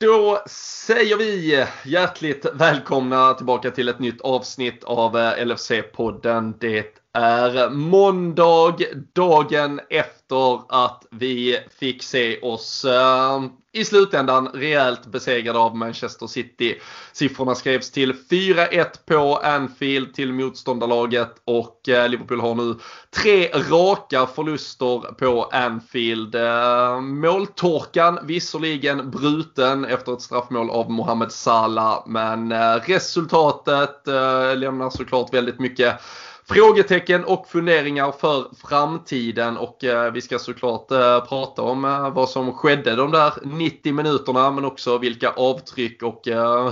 Då säger vi hjärtligt välkomna tillbaka till ett nytt avsnitt av eh, LFC-podden. Det är måndag, dagen efter att vi fick se oss eh, i slutändan rejält besegrade av Manchester City. Siffrorna skrevs till 4-1 på Anfield till motståndarlaget och eh, Liverpool har nu tre raka förluster på Anfield. Eh, måltorkan visserligen bruten efter ett straffmål av Mohamed Salah men eh, resultatet lämnar såklart väldigt mycket frågetecken och funderingar för framtiden och eh, vi ska såklart eh, prata om eh, vad som skedde de där 90 minuterna men också vilka avtryck och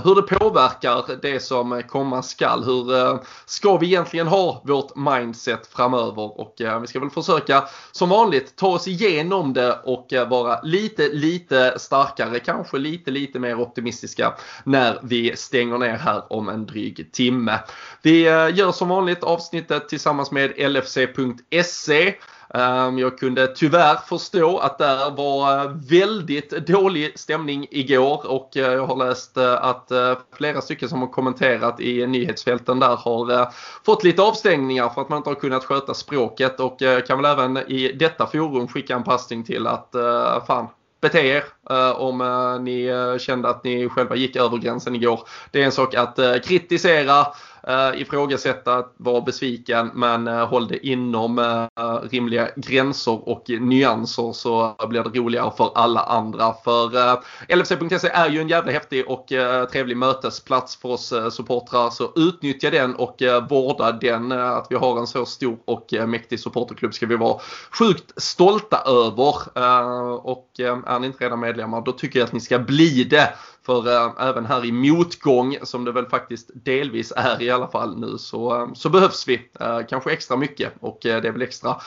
hur det påverkar det som komma skall. Hur ska vi egentligen ha vårt mindset framöver och vi ska väl försöka som vanligt ta oss igenom det och vara lite, lite starkare, kanske lite, lite mer optimistiska när vi stänger ner här om en dryg timme. Vi gör som vanligt avsnitt avsnittet tillsammans med LFC.se. Ehm, jag kunde tyvärr förstå att det var eh, väldigt dålig stämning igår och eh, jag har läst eh, att flera stycken som har kommenterat i nyhetsfälten där har fått lite avstängningar för att man inte har kunnat sköta språket och kan väl även i detta forum skicka en passning till att fan bete er om ni kände att ni själva gick över gränsen igår. Det är en sak att kritisera eh, ifrågasätta, vara besviken men eh, håll det inom eh, rimliga gränser och nyanser så blir det roligare för alla andra. För eh, LFC.se är ju en jävla häftig och eh, trevlig mötesplats för oss eh, supportrar så utnyttja den och eh, vårda den. Eh, att vi har en så stor och eh, mäktig supporterklubb ska vi vara sjukt stolta över. Eh, och är ni inte redan medlemmar då tycker jag att ni ska bli det. För äh, även här i motgång, som det väl faktiskt delvis är i alla fall nu, så, eh, så behövs vi äh, kanske extra mycket. Och det är väl extra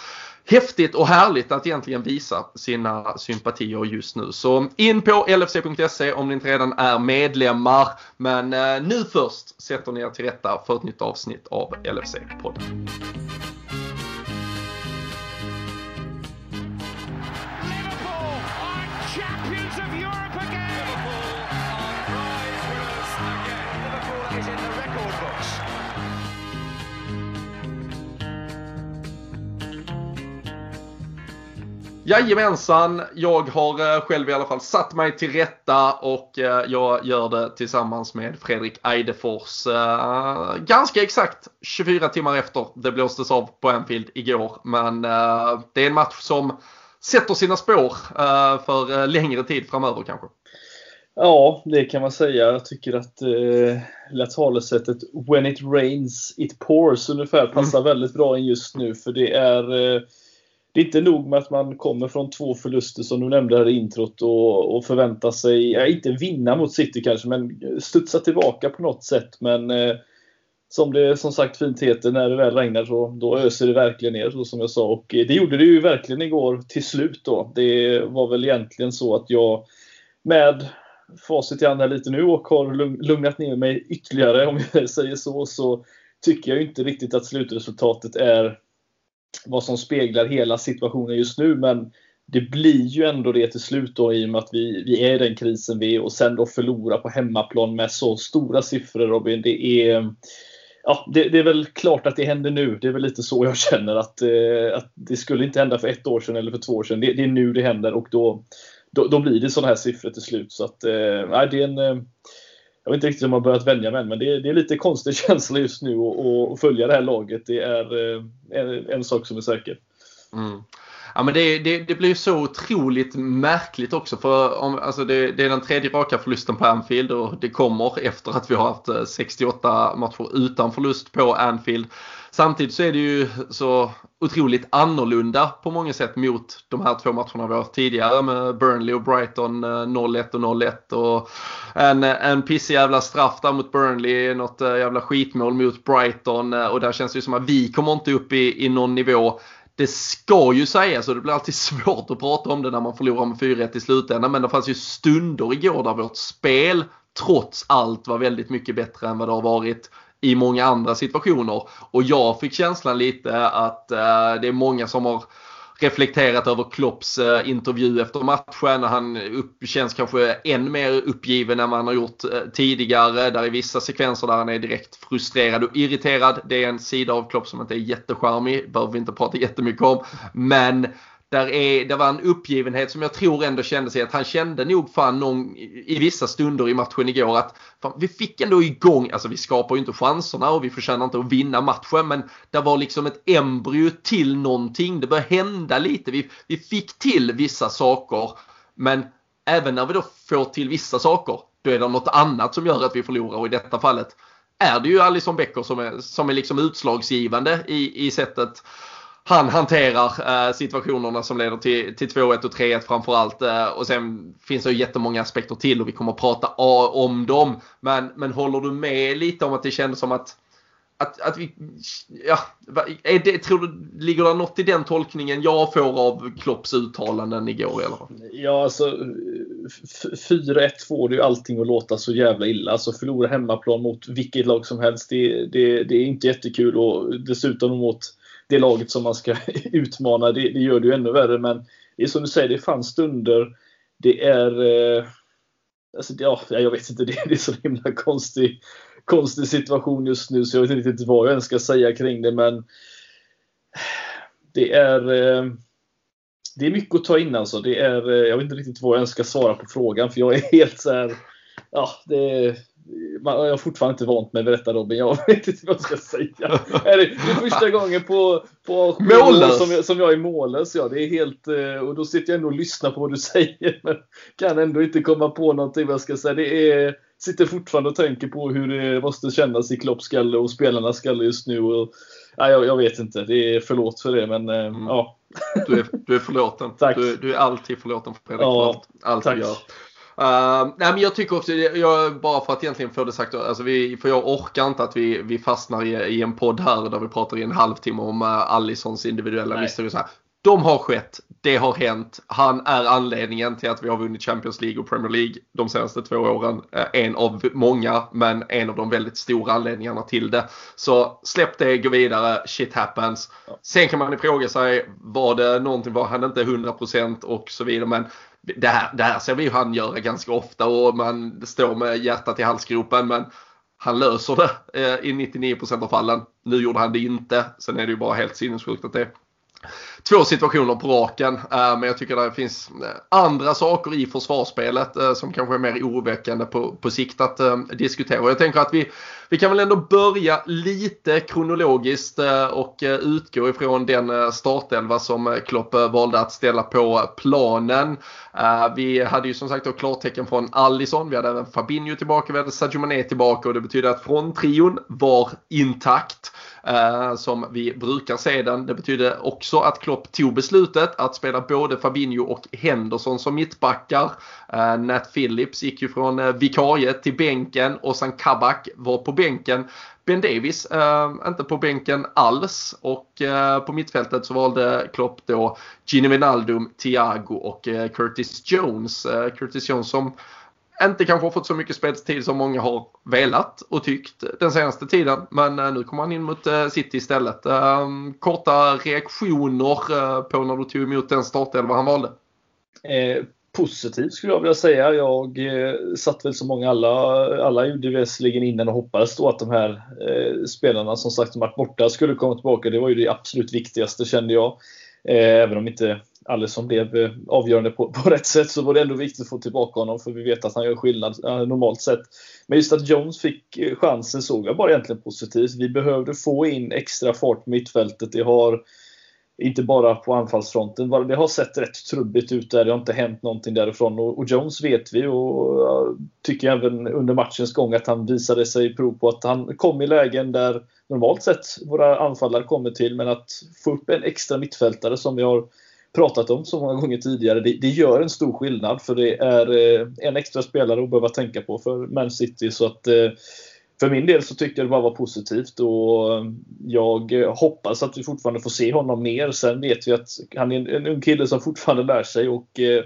häftigt och härligt att egentligen visa sina sympatier just nu. Så in på lfc.se om ni inte redan är medlemmar. Men nu först sätter ni er till rätta för ett nytt avsnitt av LFC-podden. Jajamensan, jag har eh, själv i alla fall satt mig till rätta och eh, jag gör det tillsammans med Fredrik Eidefors. Eh, ganska exakt 24 timmar efter det blåstes av på Anfield igår. Men det är en match som sätter sina spår för längre tid framöver kanske. Ja, det kan man säga. Jag tycker att eh, talesättet “When it rains, it pours” ungefär passar mm. väldigt bra in just nu. För det är eh, det är inte nog med att man kommer från två förluster som du nämnde här i introt och, och förväntar sig, ja, inte vinna mot City kanske, men studsa tillbaka på något sätt. Men eh, som det som sagt fint heter, när det väl regnar så då öser det verkligen ner så som jag sa. Och eh, det gjorde det ju verkligen igår till slut då. Det var väl egentligen så att jag med facit i hand här lite nu och har lugnat ner mig ytterligare om jag säger så, så tycker jag inte riktigt att slutresultatet är vad som speglar hela situationen just nu. Men det blir ju ändå det till slut då i och med att vi, vi är i den krisen vi är och sen då förlora på hemmaplan med så stora siffror Robin. Det är, ja, det, det, är väl klart att det händer nu. Det är väl lite så jag känner att, eh, att det skulle inte hända för ett år sedan eller för två år sedan. Det, det är nu det händer och då, då, då blir det sådana här siffror till slut. Så att, eh, det är en, eh, jag vet inte riktigt om jag börjat vänja mig än, men det är, det är lite konstig känsla just nu att följa det här laget. Det är eh, en, en sak som är säker. Mm. Ja, men det, det, det, blir så otroligt märkligt också för om, alltså det, det, är den tredje raka förlusten på Anfield och det kommer efter att vi har haft eh, 68 matcher utan förlust på Anfield. Samtidigt så är det ju så otroligt annorlunda på många sätt mot de här två matcherna vi har haft tidigare med Burnley och Brighton eh, 0-1 och 0-1 och en, en pissig jävla straff där mot Burnley, något eh, jävla skitmål mot Brighton och där känns det ju som att vi kommer inte upp i, i någon nivå det ska ju sägas och det blir alltid svårt att prata om det när man förlorar med 4-1 i slutändan. Men det fanns ju stunder igår där vårt spel trots allt var väldigt mycket bättre än vad det har varit i många andra situationer. Och jag fick känslan lite att eh, det är många som har reflekterat över Klopps eh, intervju efter matchen. Han upp, känns kanske än mer uppgiven än man har gjort eh, tidigare. Där är vissa sekvenser där han är direkt frustrerad och irriterad. Det är en sida av Klopp som inte är jättecharmig. Behöver vi inte prata jättemycket om. Men där är, det var en uppgivenhet som jag tror ändå kände sig att han kände nog fan någon, i vissa stunder i matchen igår att fan, vi fick ändå igång, alltså vi skapar ju inte chanserna och vi förtjänar inte att vinna matchen men det var liksom ett embryo till någonting. Det började hända lite. Vi, vi fick till vissa saker men även när vi då får till vissa saker då är det något annat som gör att vi förlorar och i detta fallet är det ju Alison Becker som är, som är liksom utslagsgivande i, i sättet han hanterar eh, situationerna som leder till, till 2-1 och 3-1 framförallt. Eh, och sen finns det ju jättemånga aspekter till och vi kommer att prata om dem. Men, men håller du med lite om att det kändes som att att, att vi, ja, är det, tror du, ligger det något i den tolkningen jag får av Klopps uttalanden igår eller? Ja, alltså 4-1 får det ju allting att låta så jävla illa. Alltså förlora hemmaplan mot vilket lag som helst, det, det, det är inte jättekul och dessutom mot det laget som man ska utmana, det, det gör det ju ännu värre. Men det är som du säger, det fanns stunder. Det är... Eh, alltså, ja, jag vet inte, det, det är så himla konstig, konstig situation just nu så jag vet inte riktigt vad jag ens ska säga kring det. Men det är... Eh, det är mycket att ta in alltså. Det är, eh, jag vet inte riktigt vad jag ens ska svara på frågan för jag är helt så här, Ja, det är, jag har fortfarande inte vant mig vid detta Robin. Jag vet inte vad jag ska säga. Det är första gången på, på. Som, jag, som jag är mållös. Ja, det är helt, eh, och då sitter jag ändå och lyssnar på vad du säger. Men kan ändå inte komma på någonting vad jag ska säga. Det är, sitter fortfarande och tänker på hur det måste kännas i Klopps skalle och spelarnas skalle just nu. Och, ja, jag, jag, vet inte. Det är förlåt för det men eh, mm. ja. Du är, du är förlåten. Tack. Du, du är alltid förlåten Fredrik ja, för allt, allt tack. du gör. Uh, nej men jag tycker också, jag, bara för att egentligen få det sagt, alltså vi, för jag orkar inte att vi, vi fastnar i, i en podd här där vi pratar i en halvtimme om uh, Allisons individuella misstag. De har skett, det har hänt. Han är anledningen till att vi har vunnit Champions League och Premier League de senaste två åren. Uh, en av många, men en av de väldigt stora anledningarna till det. Så släpp det, gå vidare, shit happens. Sen kan man fråga sig, var det någonting, var han inte 100% och så vidare. Men det här, det här ser vi ju han göra ganska ofta och man står med hjärtat i halsgropen men han löser det eh, i 99% av fallen. Nu gjorde han det inte. Sen är det ju bara helt sinnessjukt att det två situationer på raken. Eh, men jag tycker det finns eh, andra saker i försvarsspelet eh, som kanske är mer oroväckande på, på sikt att diskutera. Jag tänker att vi, vi kan väl ändå börja lite kronologiskt och utgå ifrån den startelva som Klopp valde att ställa på planen. Vi hade ju som sagt då klartecken från Allison, vi hade även Fabinho tillbaka, vi hade Sadio Mané tillbaka och det betyder att från trion var intakt. Som vi brukar se den. Det betyder också att Klopp Klopp tog beslutet att spela både Fabinho och Henderson som mittbackar. Eh, Nat Phillips gick ju från eh, vikariet till bänken och sen Kabak var på bänken. Ben Davis eh, inte på bänken alls och eh, på mittfältet så valde Klopp då Gini Wijnaldum, Thiago och eh, Curtis Jones. Eh, Curtis Jones som inte kanske har fått så mycket speltid som många har velat och tyckt den senaste tiden. Men eh, nu kommer han in mot eh, City istället. Ehm, korta reaktioner eh, på när du tog emot den startelva han valde? Eh, positivt skulle jag vilja säga. Jag eh, satt väl som många alla, alla gjorde visserligen innan och hoppades då att de här eh, spelarna som sagt som varit borta skulle komma tillbaka. Det var ju det absolut viktigaste kände jag. även om inte Alisson blev eh, avgörande på, på rätt sätt så var det ändå viktigt att få tillbaka honom för vi vet att han gör skillnad eh, normalt sett. Men just att Jones fick eh, chansen såg jag bara egentligen positivt. Vi behövde få in extra fart på mittfältet. Det har inte bara på anfallsfronten. Det har sett rätt trubbigt ut där. Det har inte hänt någonting därifrån. Och, Jones vet vi och tycker även under matchens gång att han visade sig prov på att han kom i lägen där normalt sett våra anfallare kommer till. Men att få upp en extra mittfältare som vi har pratat om så många gånger tidigare. Det, det gör en stor skillnad för det är eh, en extra spelare att behöva tänka på för Man City. Så att eh, för min del så tyckte jag det bara var positivt och eh, jag hoppas att vi fortfarande får se honom mer. Sen vet vi att han är en, ung kille som fortfarande lär sig och eh,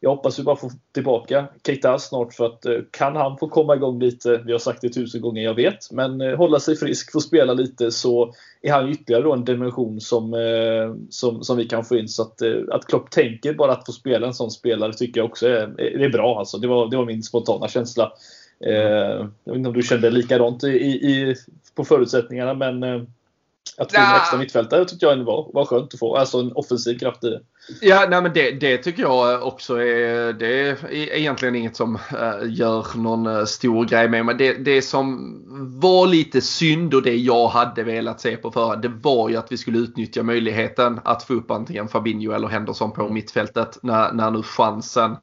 jag hoppas vi bara får tillbaka Keita snart för att eh, kan han få komma igång lite, vi har sagt det tusen gånger, jag vet, men eh, hålla sig frisk, få spela lite så är han ytterligare då en dimension som, eh, som, som vi kan få in. Så att, att Klopp tänker bara att få spela en sån spelare tycker jag också är, är bra. Alltså. Det, var, det var min spontana känsla. jag vet inte om du kände likadant i, i, på förutsättningarna men att få in extra mittfältare tyckte jag var, var skönt att få. Alltså en offensiv kraft i Ja, nej, men det, det, tycker jag också är, det är egentligen inget som äh, gör någon äh, stor grej med. Men det, det som var lite synd och det jag hade velat se på förhand det var ju att vi skulle utnyttja möjligheten att få upp antingen Fabinho eller Henderson på mittfältet när, när nu chansen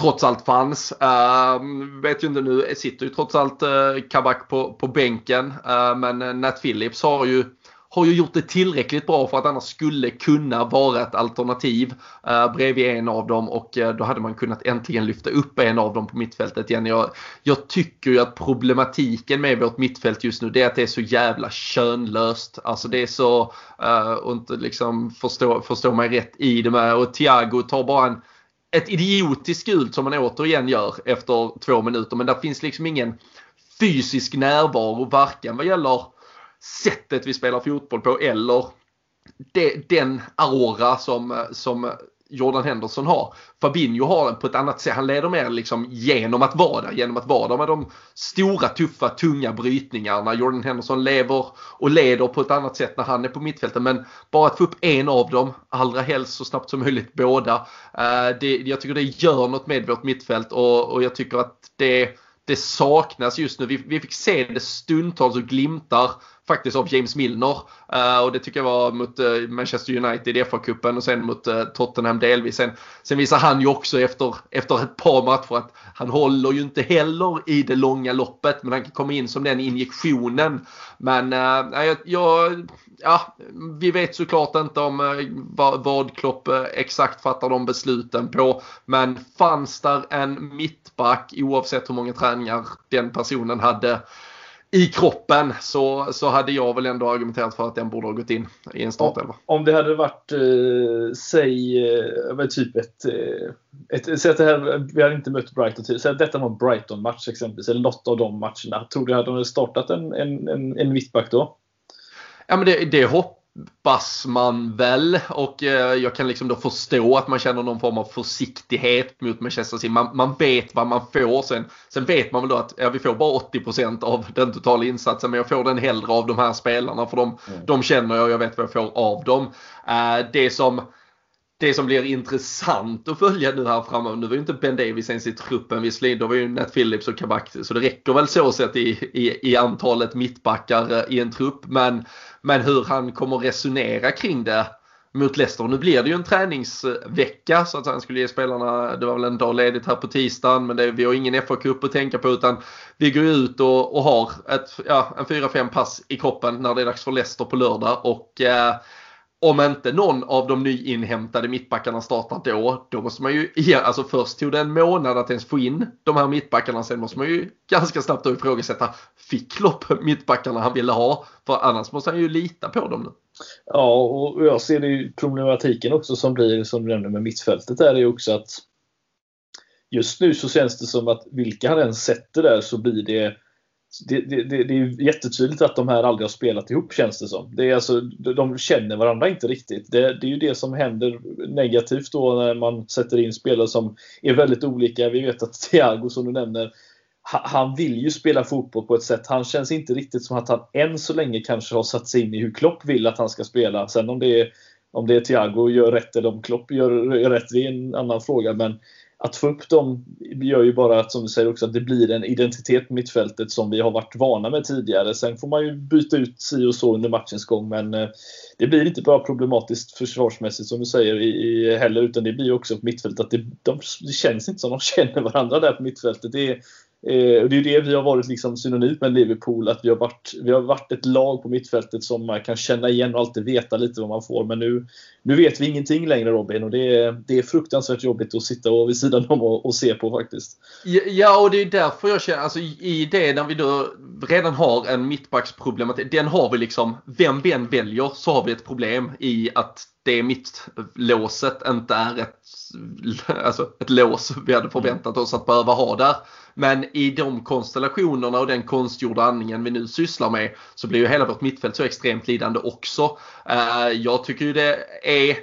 trots allt fanns. Uh, vet ju inte nu, sitter ju trots allt uh, Kabak på, på bänken. Uh, men Nat Phillips har ju har ju gjort det tillräckligt bra för att annars skulle kunna vara ett alternativ eh, bredvid en av dem och eh, då hade man kunnat äntligen lyfta upp en av dem på mittfältet igen. Jag, jag tycker ju att problematiken med vårt mittfält just nu det är att det är så jävla könlöst. Alltså det är så, eh, och inte liksom förstå, förstå mig rätt i det med och Thiago tar bara en ett idiotiskt gult som man återigen gör efter två minuter men där finns liksom ingen fysisk närvaro varken vad gäller sättet vi spelar fotboll på eller det, den aura som, som Jordan Henderson har. Fabinho har den på ett annat sätt. Han leder mer liksom genom att vara där. Genom att vara där med de stora, tuffa, tunga brytningarna. Jordan Henderson lever och leder på ett annat sätt när han är på mittfältet. Men bara att få upp en av dem, allra helst så snabbt som möjligt båda. Eh, det, jag tycker det gör något med vårt mittfält och, och jag tycker att det, det saknas just nu. Vi, vi fick se det stundtals och glimtar faktiskt av James Milner. Uh, och det tycker jag var mot uh, Manchester United i FA-cupen och sen mot uh, Tottenham delvis. Sen, sen visar han ju också efter, efter ett par matcher att han håller ju inte heller i det långa loppet men han kan komma in som den injektionen. Men jag, jag, ja, vi vet såklart inte om vad, vad Klopp exakt fattar de besluten på. Men fanns där en mittback oavsett hur många träningar den personen hade i kroppen så, så hade jag väl ändå argumenterat för att den borde ha gått in i en startelva. Om det hade varit, eh, säg, eh, typ ett, eh, ett säg att det här, vi hade inte mött Brighton till, säg att detta var en Brighton-match exempelvis, eller något av de matcherna. Tror du att de hade startat en, en, en, en mittback då? Ja men det, det hopp hoppas man väl och eh, jag kan liksom då förstå att man känner någon form av försiktighet mot Manchester City. Man, man vet vad man får. Sen, sen vet man väl då att ja, vi får bara 80% av den totala insatsen men jag får den hellre av de här spelarna för de, mm. de känner jag och jag vet vad jag får av dem. Uh, det som det som blir intressant att följa nu här framöver, nu var ju inte Ben Davis ens i truppen visserligen, då var ju Nat Phillips och Kabak, så det räcker väl så sett i, i, i antalet mittbackar eh, i en trupp. Men, men hur han kommer resonera kring det mot Leicester. Nu blir det ju en träningsvecka så att han skulle ge spelarna, det var väl en dag ledigt här på tisdagen men det, vi har ingen FA-cup att tänka på utan vi går ut och, och har ett, ja, en 4-5 pass i kroppen när det är dags för Leicester på lördag och eh, om inte någon av de nyinhämtade mittbackarna startar då, då måste man ju, alltså först tog det en månad att ens få in de här mittbackarna, sen måste man ju ganska snabbt då ifrågasätta, fick Klopp mittbackarna han ville ha? För annars måste han ju lita på dem nu. Ja, och jag ser det ju problematiken också som blir, som du nämnde med mittfältet, är det ju också att just nu så känns det som att vilka han än sätter där så blir det det, det, det, det är jättetydligt att de här aldrig har spelat ihop känns det som. Det är alltså, de känner varandra inte riktigt. Det, det är ju det som händer negativt då när man sätter in spelare som är väldigt olika. Vi vet att Thiago som du nämner, han vill ju spela fotboll på ett sätt. Han känns inte riktigt som att han än så länge kanske har satt sig in i hur Klopp vill att han ska spela. Sen om det är, om det är Thiago gör rätt eller om Klopp gör, gör rätt, det är en annan fråga. Men att få upp dem gör ju bara att, som du säger också, att det blir en identitet på mittfältet som vi har varit vana med tidigare. Sen får man ju byta ut si och så under matchens gång, men eh, det blir inte bara problematiskt försvarsmässigt som du säger i, i heller, utan det blir också på mittfältet att det, de, det känns inte som de känner varandra där på mittfältet. Det är, Eh, och det är det vi har varit liksom synonymt med Liverpool, att vi har, varit, vi har varit ett lag på mittfältet som man kan känna igen och alltid veta lite vad man får. Men nu, nu vet vi ingenting längre Robin och det är, det är fruktansvärt jobbigt att sitta och vid sidan om och, och se på faktiskt. Ja, och det är därför jag känner, alltså i det när vi då redan har en mittbacksproblematik, den har vi liksom, vem vi än väljer så har vi ett problem i att det mittlåset inte är ett, alltså ett lås vi hade förväntat oss att behöva ha där. Men i de konstellationerna och den konstgjorda andningen vi nu sysslar med så blir ju hela vårt mittfält så extremt lidande också. Eh, jag tycker ju det är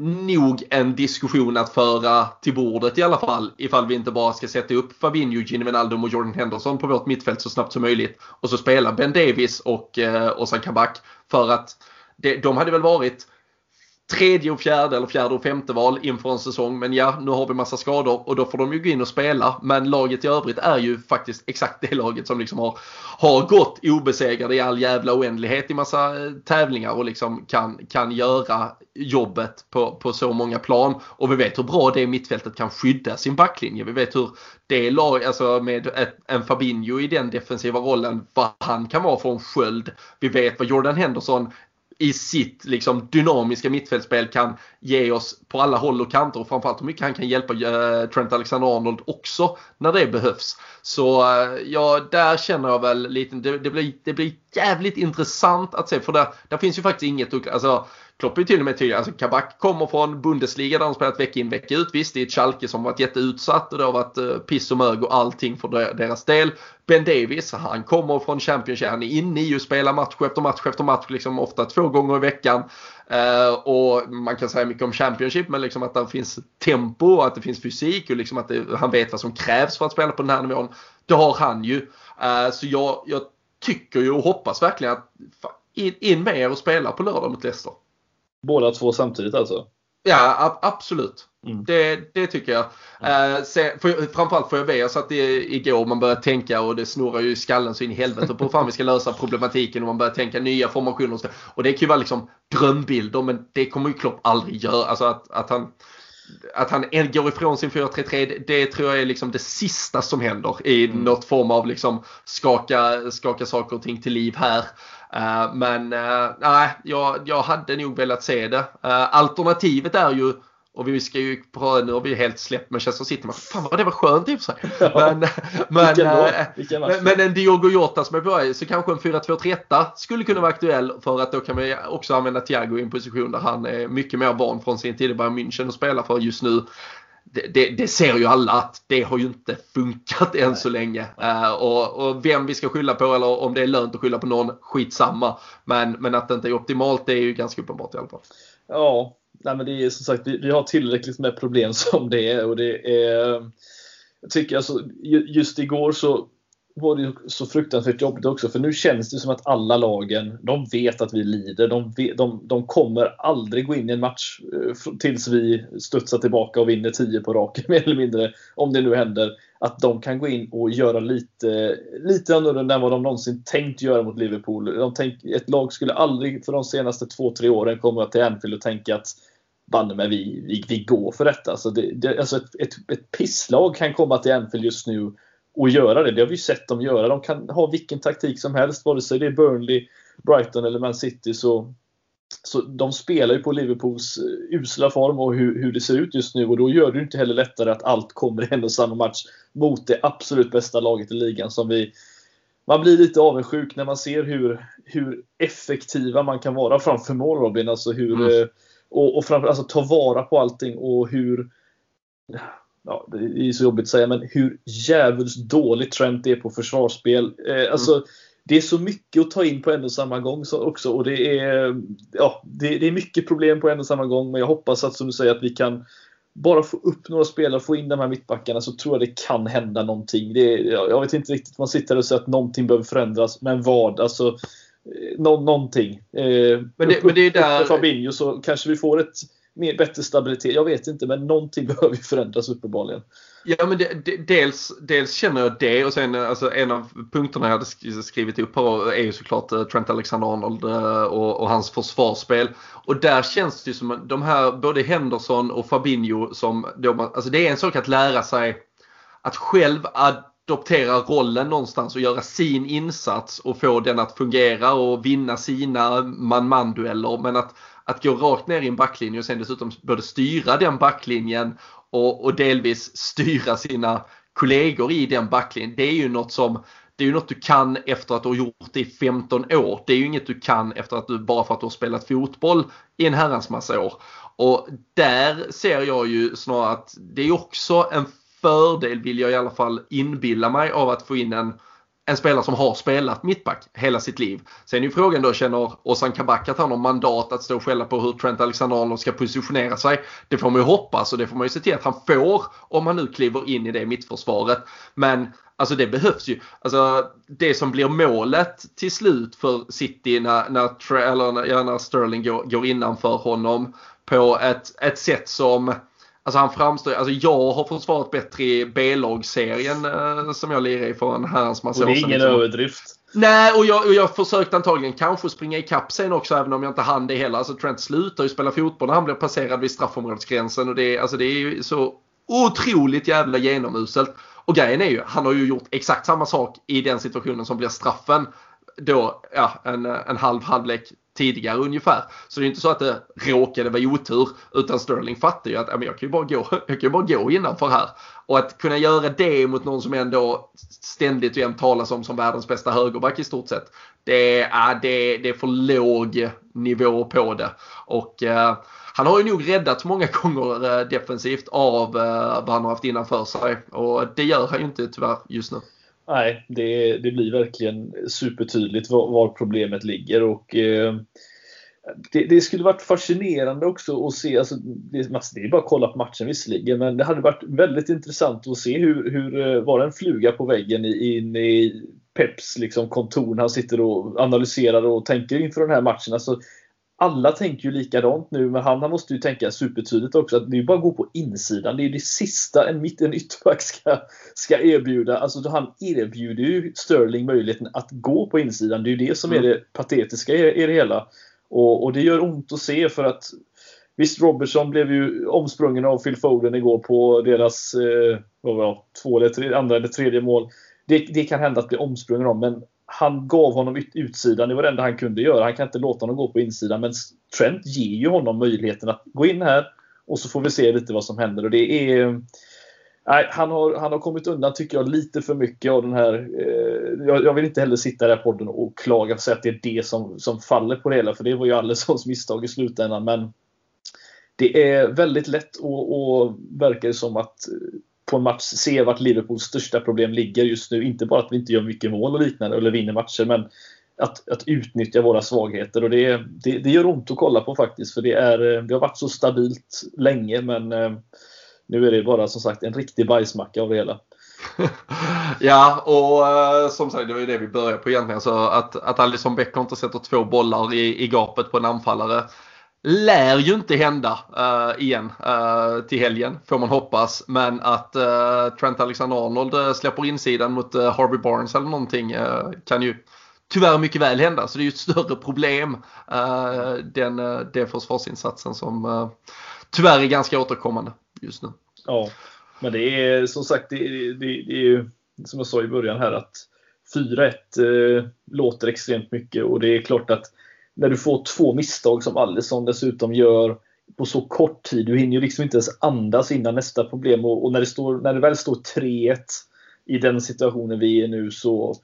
nog en diskussion att föra till bordet i alla fall. Ifall vi inte bara ska sätta upp Fabinho, Gini Wijnaldum och Jordan Henderson på vårt mittfält så snabbt som möjligt. Och så spela Ben Davis och eh, Ozan Kabak. För att det, de hade väl varit tredje och fjärde eller fjärde och femte val inför en säsong. Men ja, nu har vi massa skador och då får de ju gå in och spela. Men laget i övrigt är ju faktiskt exakt det laget som liksom har, har gått obesegrade i all jävla oändlighet i massa eh, tävlingar och liksom kan, kan göra jobbet på, på så många plan. Och vi vet hur bra det mittfältet kan skydda sin backlinje. Vi vet hur det lag, alltså med ett, en Fabinho i den defensiva rollen, vad han kan vara för en sköld. Vi vet vad Jordan Henderson i sitt liksom, dynamiska mittfältspel kan ge oss på alla håll och kanter och framförallt hur mycket han kan hjälpa eh, Trent Alexander-Arnold också när det behövs. Så eh, ja, där känner jag väl lite, det, det, blir, det blir jävligt intressant att se för där, där finns ju faktiskt inget, alltså Klopp är till och med tydlig. Alltså Kabak kommer från Bundesliga där han spelat vecka in vecka ut. Visst, det är ett Schalke som varit jätteutsatt och det har varit eh, piss och mög och allting för deras del. Ben Davis, han kommer från Championship. Han är inne i att spela match efter match efter match, liksom ofta två gånger i veckan. Uh, och man kan säga mycket om Championship, men liksom att det finns tempo och att det finns fysik och liksom att det, han vet vad som krävs för att spela på den här nivån. Det har han ju. Uh, så jag, jag tycker ju och hoppas verkligen att in, in med er och spela på lördag mot Leicester. Båda två samtidigt alltså? Ja, absolut. Mm. Det, det, tycker jag. Mm. Uh, se, för, framförallt får jag be, jag satt i, igår man börjar tänka och det snurrar ju i skallen så in i helvete på hur fan vi ska lösa problematiken och man börjar tänka nya formationer. Och, och det kan ju vara liksom drömbilder men det kommer ju Klopp aldrig göra. Alltså att, att han att han går ifrån sin 4-3-3 det tror jag är liksom det sista som händer i mm. något form av liksom skaka, skaka saker och ting till liv här. Uh, men uh, nej, jag, jag hade nog velat se det. Uh, alternativet är ju och vi ska ju på, nu har vi helt släppt Manchester City. Men fan vad det var skönt i och för sig. Men, men, men, men en Diogo Jota som är på väg så kanske en 4-2-3 skulle kunna vara aktuell för att då kan vi också använda Thiago i en position där han är mycket mer van från sin tid i Bayern München att spela för just nu. Det, det, det, ser ju alla att det har ju inte funkat än så länge. Uh, och, och, vem vi ska skylla på eller om det är lönt att skylla på någon, skitsamma. Men, men att det inte är optimalt det är ju ganska uppenbart i alla fall. Ja, nej men det är som sagt, vi, vi, har tillräckligt med problem som det är. Och det är jag tycker alltså, just igår så var det så fruktansvärt jobbigt också. För nu känns det som att alla lagen, de vet att vi lider. De, vet, de, de kommer aldrig gå in i en match eh, tills vi studsar tillbaka och vinner 10 på raken mer eller mindre. Om det nu händer. Att de kan gå in och göra lite, lite annorlunda än vad de någonsin tänkt göra mot Liverpool. De tänk, ett lag skulle aldrig för de senaste 2-3 åren komma till Anfield och tänka att banne mig, vi, vi, vi går för detta. Alltså, det, det, alltså ett, ett, ett pisslag kan komma till Anfield just nu och göra det. Det har vi sett dem göra. De kan ha vilken taktik som helst, vare sig det är Burnley, Brighton eller Man City. Så, så de spelar ju på Liverpools eh, usla form och hur, hur det ser ut just nu. Och då gör det inte heller lättare att allt kommer i en och samma match mot det absolut bästa laget i ligan som vi man blir lite avundsjuk när man ser hur, hur effektiva man kan vara framför mål Robin. Alltså hur, mm. Eh, och, och framför, alltså ta vara på allting och hur ja, det är så jobbigt att säga, men hur jävligt dåligt Trent är på försvarsspel. Eh, alltså, mm. Det är så mycket att ta in på en och samma gång så också. Och det är, ja, det, det, är mycket problem på en och samma gång. Men jag hoppas att, som du säger, att vi kan bara få upp några spelare, få in de här mittbackarna så tror jag det kan hända någonting. Det jag vet inte riktigt, man sitter och säger att någonting behöver förändras. Men vad? Alltså, eh, nå, någonting. Eh, men, det, upp, men det är där... Fabinho så kanske vi får ett mer, bättre stabilitet. Jag vet inte, men någonting behöver ju förändras uppenbarligen. Ja, men det, det, dels, dels känner jag det och sen alltså, en av punkterna jag hade skrivit upp här är ju såklart eh, Trent Alexander-Arnold eh, och, och, hans försvarsspel. Och där känns det ju som de här, både Henderson och Fabinho som, de, alltså det är en sak att lära sig att själv ad adoptera rollen någonstans och göra sin insats och få den att fungera och vinna sina man-man dueller. Men att, att gå rakt ner i en backlinje och sen dessutom både styra den backlinjen och, och delvis styra sina kollegor i den backlinjen. Det är ju något som det är ju något du kan efter att du har gjort det i 15 år. Det är ju inget du kan efter att du bara för att du har spelat fotboll i en herrans massa år. Och där ser jag ju snarare att det är också en fördel vill jag i alla fall inbilla mig av att få in en, en spelare som har spelat mittback hela sitt liv. Sen är ju frågan då, känner Ozan Kabak att han har mandat att stå och skälla på hur Trent Alexander-Arnold ska positionera sig? Det får man ju hoppas och det får man ju se till att han får om han nu kliver in i det mittförsvaret. Men Alltså det behövs ju. Alltså det som blir målet till slut för City när, när, eller, när Sterling går, går innanför honom på ett, ett sätt som Alltså han framstår, alltså jag har försvarat bättre i B-lagsserien eh, som jag lirar i för en herrans massa år sedan. Det är ingen liksom. överdrift. Nej, och jag, och jag försökte antagligen kanske springa ikapp sen också även om jag inte hann det heller. Alltså Trent slutar ju spela fotboll när han blir passerad vid straffområdesgränsen och det, alltså det är ju så otroligt jävla genomuselt. Och grejen är ju, han har ju gjort exakt samma sak i den situationen som blir straffen då ja, en, en halv halvlek tidigare ungefär. Så det är inte så att det råkade vara otur utan Sterling fattar ju att jag kan ju bara gå, jag kan bara gå innanför här. Och att kunna göra det mot någon som ändå ständigt och jämt talas om som världens bästa högerback i stort sett. Det är, det, det är för låg nivå på det. Och eh, han har ju nog räddat många gånger eh, defensivt av eh, vad han har haft innanför sig. Och det gör han ju inte tyvärr just nu. Nej, det, det blir verkligen supertydligt var, var problemet ligger. och eh, det, det, skulle varit fascinerande också att se, alltså, det, alltså, det är bara att kolla på matchen visserligen, men det hade varit väldigt intressant att se hur, hur eh, var det en fluga på väggen in i Peps liksom, kontor han sitter och analyserar och tänker inför den här matchen. Alltså, alla tänker ju likadant nu, men han, han måste ju tänka supertydligt också att det är bara att gå på insidan. Det är det sista en, mitt, en ytterback ska, ska erbjuda. Alltså han erbjuder ju Sterling möjligheten att gå på insidan. Det är ju det som är mm. det patetiska i, i det hela. Och, och, det gör ont att se för att Visst, Robertson blev ju omsprungen av Phil Foden igår på deras eh, vad var det, två eller tre, andra eller tredje mål. Det, det kan hända att bli omsprungen av, men han gav honom utsidan, det var det enda han kunde göra. Han kan inte låta honom gå på insidan. Men Trent ger ju honom möjligheten att gå in här och så får vi se lite vad som händer. Och det är... Nej, han, har, han har kommit undan, tycker jag, lite för mycket av den här... Eh, jag, jag, vill inte heller sitta i den här podden och klaga och säga att det är det som, som faller på det hela, för det var ju Alessons misstag i slutändan. Men det är väldigt lätt och, och verkar som att eh, på en match se vart Liverpools största problem ligger just nu. Inte bara att vi inte gör mycket mål och liknande eller vinner matcher, men att, att utnyttja våra svagheter. Och det, det, det gör ont att kolla på faktiskt, för det, är, eh, det har varit så stabilt länge, men eh, nu är det bara som sagt en riktig bajsmacka av det hela. ja, och eh, som sagt, det var ju det vi började på egentligen. Så att, att Alisson Becker inte sätter två bollar i, i gapet på en anfallare lär ju inte hända uh, igen uh, till helgen, får man hoppas. Men att uh, Trent Alexander-Arnold släpper insidan mot Harvey Barnes eller någonting kan ju tyvärr mycket väl hända. Så det är ju ett större problem, den, den försvarsinsatsen som tyvärr är ganska återkommande just nu. Ja, men det är som sagt, det, det, det är ju som jag sa i början här att 4-1 låter extremt mycket och det är klart att när du får två misstag som Alisson dessutom gör på så kort tid. Du hinner ju liksom inte ens andas innan nästa problem och, och när, det står, när det väl står 3-1 i den situationen vi är nu så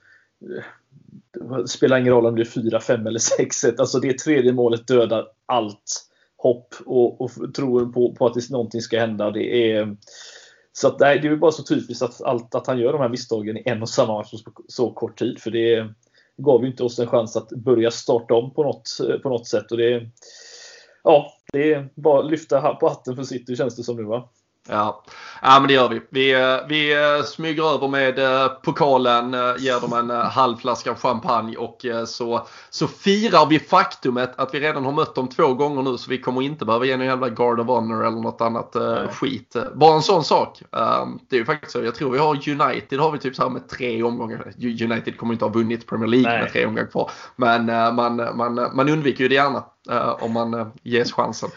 eh, det spelar ingen roll om det är 4, 5 eller 6-1. Alltså det tredje målet dödar allt hopp och, och tror på, på att det, någonting ska hända. Det är, så att, nej, det är bara så typiskt att, allt, att han gör de här misstagen i en och samma match på så kort tid. För det, gav ju inte oss en chans att börja starta om på något, på något sätt. Och det, ja, det är bara att lyfta på hatten för City känns det som nu va? Ja. ja, men det gör vi. Vi, eh, vi eh, smyger över med eh, pokalen, ger dem en halv flaska champagne och så, så firar vi faktumet att vi redan har mött dem två gånger nu så vi kommer inte behöva ge någon jävla Guard of Honor eller något annat Nej. skit. Bara en sån sak. Ehm, det är ju faktiskt så. Jag tror vi har United har vi typ så här med tre omgångar. United kommer inte ha vunnit Premier League Nej. med tre omgångar kvar. Men man, man, man undviker ju det gärna om man ges chansen.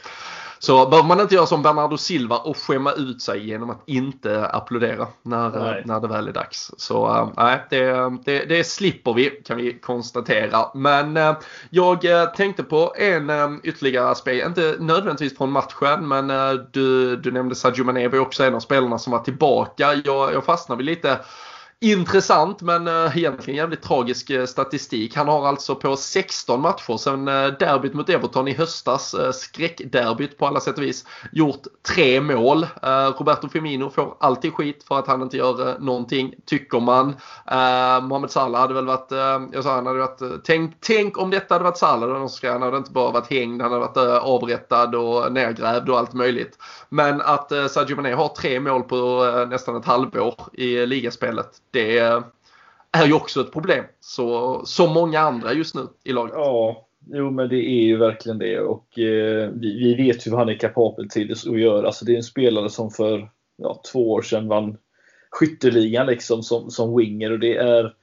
Så behöver man inte göra som Bernardo Silva och skämma ut sig genom att inte applådera när, när det väl är dags. Så uh, nej, det, det, det slipper vi kan vi konstatera. Men uh, jag tänkte på en um, ytterligare aspekt, inte nödvändigtvis från matchen men du, du nämnde Sadio Mané var också en av spelarna som var tillbaka. Jag, jag fastnade lite Intressant men eh, egentligen jävligt tragisk eh, statistik. Han har alltså på 16 matcher sedan eh, derbyt mot Everton i höstas, skräckderbyt på alla sätt och vis, gjort tre mål. Roberto Firmino får alltid skit för att han inte gör någonting, tycker man. Mohamed Salah hade väl varit, jag sa han hade varit, tänk, tänk om detta hade varit Salah, han hade inte bara varit hängd, han hade varit avrättad och nergrävd och allt möjligt. Men att eh, Sadio Mané har tre mål på eh, nästan ett halvår i eh, ligaspelet det är ju också ett problem. Så, som många andra just nu i laget. Ja, jo men det är ju verkligen det. Och eh, vi, vi, vet ju vad han är kapabel till att göra. Alltså, det är en spelare som för ja, två år sedan vann skytteligan liksom som, som winger. Och det är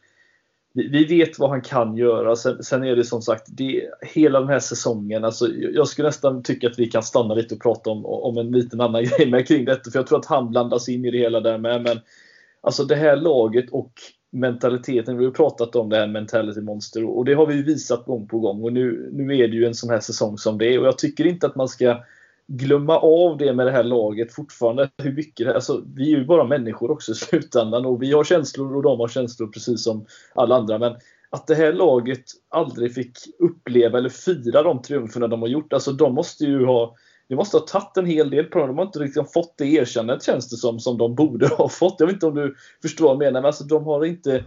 vi, vet vad han kan göra. Sen, sen, är det som sagt, det, hela den här säsongen. Alltså, jag skulle nästan tycka att vi kan stanna lite och prata om, om en liten annan grej med kring detta. För jag tror att han blandas in i det hela där med. Men Alltså det här laget och mentaliteten. Vi har pratat om det här mentality monster och det har vi visat gång på gång. Och nu, nu är det ju en sån här säsong som det är och jag tycker inte att man ska glömma av det med det här laget fortfarande. Hur mycket alltså, vi är ju bara människor också i slutändan och vi har känslor och de har känslor precis som alla andra. Men att det här laget aldrig fick uppleva eller fira de triumferna de har gjort. Alltså de måste ju ha det måste ha tagit en hel del på dem. De har inte liksom fått det erkännandet känns det som, som de borde ha fått. Jag vet inte om du förstår vad jag menar, men alltså, de har inte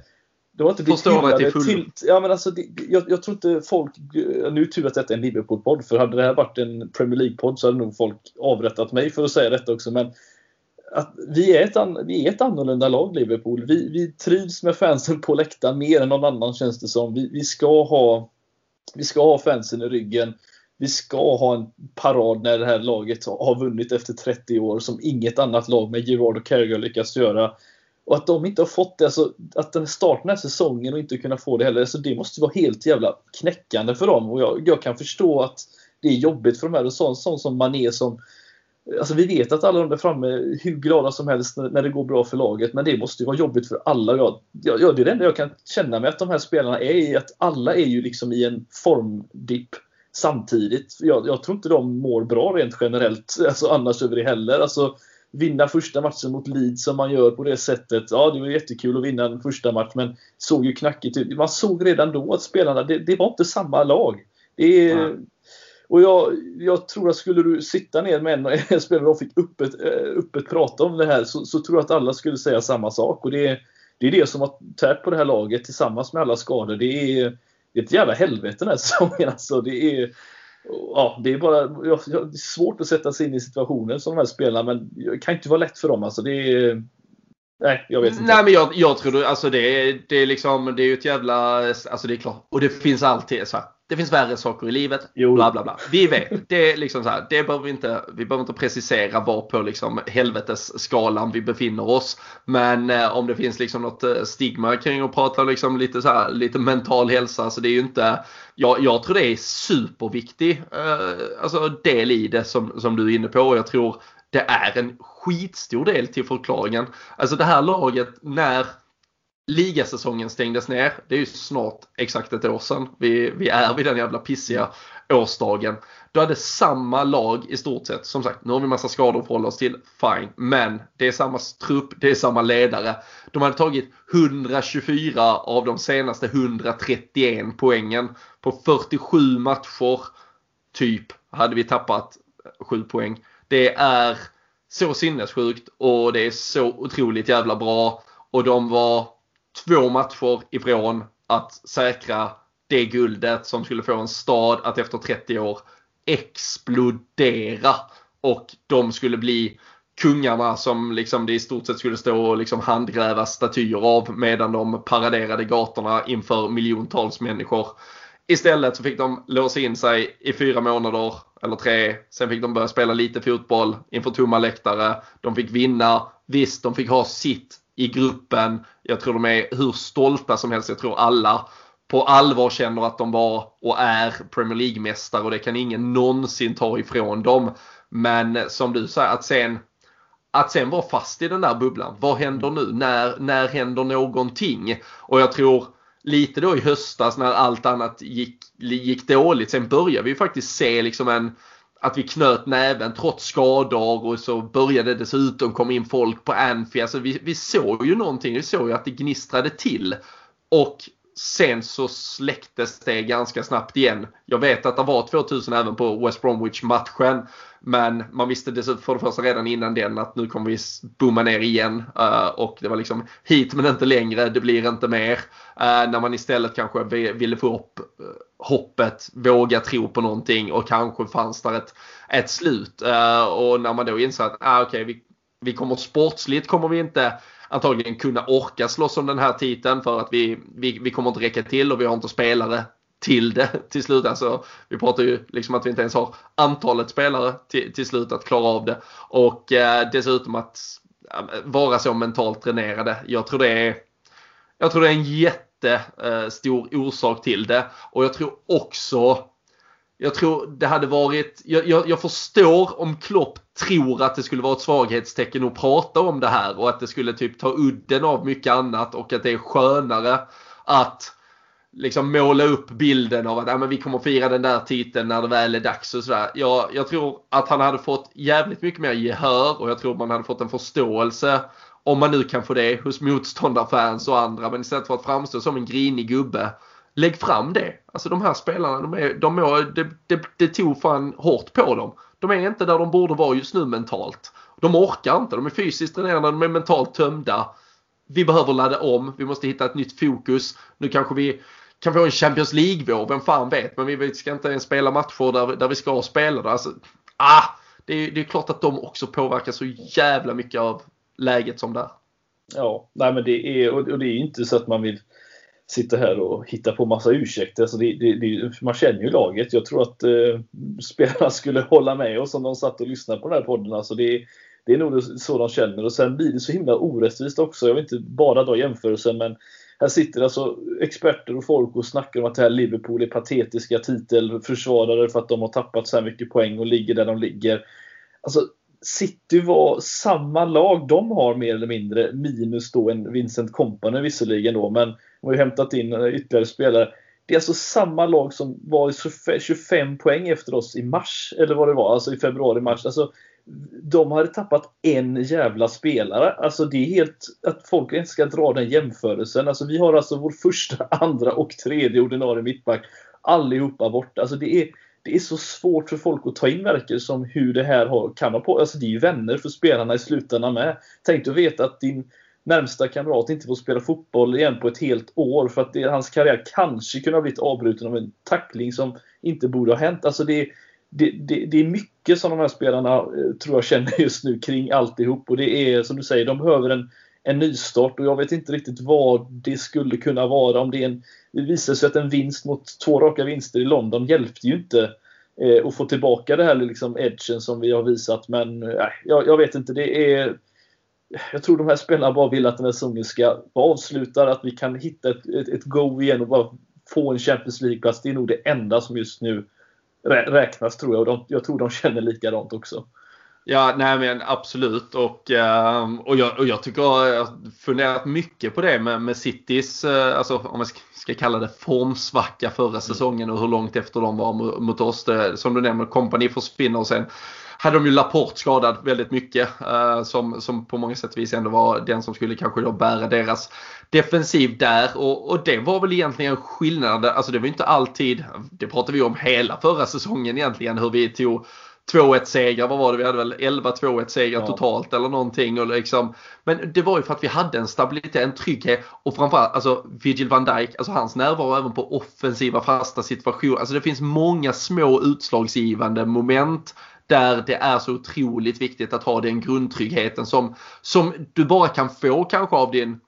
de har inte hyllade till, till Ja men alltså, det, jag, jag, tror inte folk... Nu är tur att detta är en Liverpool-podd, för hade det här varit en Premier League-podd så hade nog folk avrättat mig för att säga detta också. Men att vi, är ett, vi är ett annorlunda lag, Liverpool. Vi, vi trivs med fansen på läktaren mer än någon annan känns det som. Vi, vi, ska, ha, vi ska ha fansen i ryggen vi ska ha en parad när det här laget har vunnit efter 30 år som inget annat lag med Gerard och Carragher lyckats göra. Och att de inte har fått det, alltså, att den starten den här säsongen och inte kunna få det heller, alltså, det måste vara helt jävla knäckande för dem. Och jag, jag kan förstå att det är jobbigt för de här. Och sån, sån som Mané som Alltså vi vet att alla de där framme är hur glada som helst när, när det går bra för laget, men det måste ju vara jobbigt för alla. Jag, jag, det är det enda jag kan känna med att de här spelarna är att alla är ju liksom i en formdipp samtidigt. Jag, jag, tror inte de mår bra rent generellt alltså annars över det heller. Alltså, vinna första matchen mot Leeds som man gör på det sättet. Ja, det var jättekul att vinna en första match men såg ju knackigt ut. Man såg redan då att spelarna, det, det var inte samma lag. Det är, och jag, jag, tror att skulle du sitta ner med en, en spelare och fick öppet, eh, öppet prata om det här så, så, tror jag att alla skulle säga samma sak. Och det, det är det som har tärt på det här laget tillsammans med alla skador. Det är det är ett jävla helvete den här säsongen. Alltså, det är, ja, det är bara ja, det är svårt att sätta sig in i situationen som de här spelarna, men det kan inte vara lätt för dem. Alltså, det är, Nej, jag vet inte. Nej, men jag, jag tror alltså det är, det är liksom, det är ju ett jävla, alltså det är klart. Och det finns alltid så här, det finns värre saker i livet. Jo. Bla bla bla. Vi vet. Det är liksom så här, det behöver vi inte, vi behöver inte precisera var på liksom helvetesskalan vi befinner oss. Men eh, om det finns liksom något eh, stigma kring att prata liksom lite så här, lite mental hälsa. Så det är ju inte, jag, jag tror det är superviktig eh, alltså del i det som, som du är inne på. Och jag tror det är en skitstor del till förklaringen. Alltså det här laget när ligasäsongen stängdes ner. Det är ju snart exakt ett år sedan. Vi, vi är vid den jävla pissiga årsdagen. Då hade samma lag i stort sett, som sagt, nu har vi massa skador att förhålla oss till, fine. Men det är samma trupp, det är samma ledare. De hade tagit 124 av de senaste 131 poängen. På 47 matcher, typ, hade vi tappat 7 poäng. Det är så sinnessjukt och det är så otroligt jävla bra. Och de var två matcher ifrån att säkra det guldet som skulle få en stad att efter 30 år explodera. Och de skulle bli kungarna som liksom det i stort sett skulle stå och liksom handgräva statyer av medan de paraderade gatorna inför miljontals människor. Istället så fick de låsa in sig i fyra månader eller tre. Sen fick de börja spela lite fotboll inför tomma läktare. De fick vinna. Visst, de fick ha sitt i gruppen. Jag tror de är hur stolta som helst. Jag tror alla på allvar känner att de var och är Premier League-mästare och det kan ingen någonsin ta ifrån dem. Men som du säger, att sen, att sen vara fast i den där bubblan. Vad händer nu? När, när händer någonting? Och jag tror lite då i höstas när allt annat gick, gick dåligt. Sen började vi faktiskt se liksom en att vi knöt näven trots skador och så började dessutom komma in folk på Anfi. Alltså vi, vi såg ju någonting. Vi såg ju att det gnistrade till. Och sen så släcktes det ganska snabbt igen. Jag vet att det var 2000 även på West Bromwich-matchen. Men man visste dessutom för det första redan innan den att nu kommer vi bomma ner igen. Uh, och det var liksom hit men inte längre, det blir inte mer. Uh, när man istället kanske ville få upp eh, hoppet, våga tro på någonting och kanske fanns där ett, ett slut. och när man då insåg att ah, okay, vi, vi kommer sportsligt kommer vi inte antagligen kunna orka slåss om den här titeln för att vi, vi, vi kommer inte räcka till och vi har inte spelare till det till slut. Alltså, vi pratar ju liksom att vi inte ens har antalet spelare till, till slut att klara av det. Och eh, dessutom att eh, vara så mentalt dränerade. Jag tror det är, jag tror det är en jättestor eh, orsak till det. Och jag tror också jag tror det hade varit, jag, jag, jag, förstår om Klopp tror att det skulle vara ett svaghetstecken att prata om det här och att det skulle typ ta udden av mycket annat och att det är skönare att liksom måla upp bilden av att ja, men vi kommer fira den där titeln när det väl är dags och sådär. Jag, jag tror att han hade fått jävligt mycket mer gehör och jag tror man hade fått en förståelse om man nu kan få det hos motståndarfans och andra. Men istället för att framstå som en grinig gubbe lägg fram det. Alltså de här spelarna, de är, de är, det, det, det tog fan hårt på dem. De är inte där de borde vara just nu mentalt. De orkar inte, de är fysiskt dränerade, de är mentalt tömda. Vi behöver ladda om, vi måste hitta ett nytt fokus. Nu kanske vi kan få en Champions League-vår, vem fan vet. Men vi ska inte ens spela matcher där, där vi ska spela det. Alltså, ah, det, är, det är klart att de också påverkas så jävla mycket av läget som det är. Ja, nej men det är, och det är inte så att man vill sitta här och hitta på massa ursäkter. Alltså det, det, det, man känner ju laget. Jag tror att eh, spelarna skulle hålla med oss om de satt och lyssnade på den här podden. Alltså det, det är nog så de känner. Och sen blir det så himla orättvist också. Jag vill inte bara dra jämförelsen men här sitter alltså experter och folk och snackar om att det här Liverpool är patetiska titelförsvarare för att de har tappat så här mycket poäng och ligger där de ligger. Alltså City var samma lag de har mer eller mindre, minus då en Vincent Company visserligen då, men de har ju hämtat in eh, ytterligare spelare. Det är alltså samma lag som var 25 poäng efter oss i mars, eller vad det var, alltså i februari-mars. Alltså, de hade tappat en jävla spelare. Alltså det är helt att folk inte ska dra den jämförelsen. Alltså vi har alltså vår första, andra och tredje ordinarie mittback allihopa borta. Alltså det är det är så svårt för folk att ta in verkar som hur det här har, kan ha på. Alltså det är ju vänner för spelarna i slutändan med. Tänk att veta att din närmsta kamrat inte får spela fotboll igen på ett helt år för att det, hans karriär kanske kunde ha blivit avbruten av en tackling som inte borde ha hänt. Alltså det, det, det, det är mycket som de här spelarna eh, tror jag känner just nu kring alltihop och det är som du säger, de behöver en, en nystart och jag vet inte riktigt vad det skulle kunna vara. Om det, är en, det visar sig att en vinst mot två raka vinster i London hjälpte ju inte eh, att få tillbaka det här liksom edgen som vi har visat. Men eh, jag, jag, vet inte. Det är jag tror de här spelarna bara vill att den här säsongen ska vara avslutad, att vi kan hitta ett, ett, ett go igen och bara få en Champions League-plats. Det är nog det enda som just nu räknas tror jag. Och de, jag tror de känner likadant också. Ja, nej men absolut. Och, ehm, och, jag, och jag tycker jag har funderat mycket på det med, med Citys, eh, alltså om man ska kalla det formsvacka förra säsongen och hur långt efter de var mot oss. Det, som du nämner, kompani försvinner och sen hade de ju Laporte skadad väldigt mycket. Eh, som, som på många sätt vis ändå var den som skulle kanske då bära deras defensiv där. Och, och det var väl egentligen skillnaden. Alltså det var inte alltid, det pratade vi om hela förra säsongen egentligen, hur vi tog 2-1 segrar, vad var det? Vi hade väl 11 2-1 segrar ja. totalt eller någonting. Och liksom, men det var ju för att vi hade en stabilitet, en trygghet och framförallt alltså Vigil van Dijk, alltså hans närvaro även på offensiva fasta situationer. Alltså det finns många små utslagsgivande moment där det är så otroligt viktigt att ha den grundtryggheten som, som du bara kan få kanske av din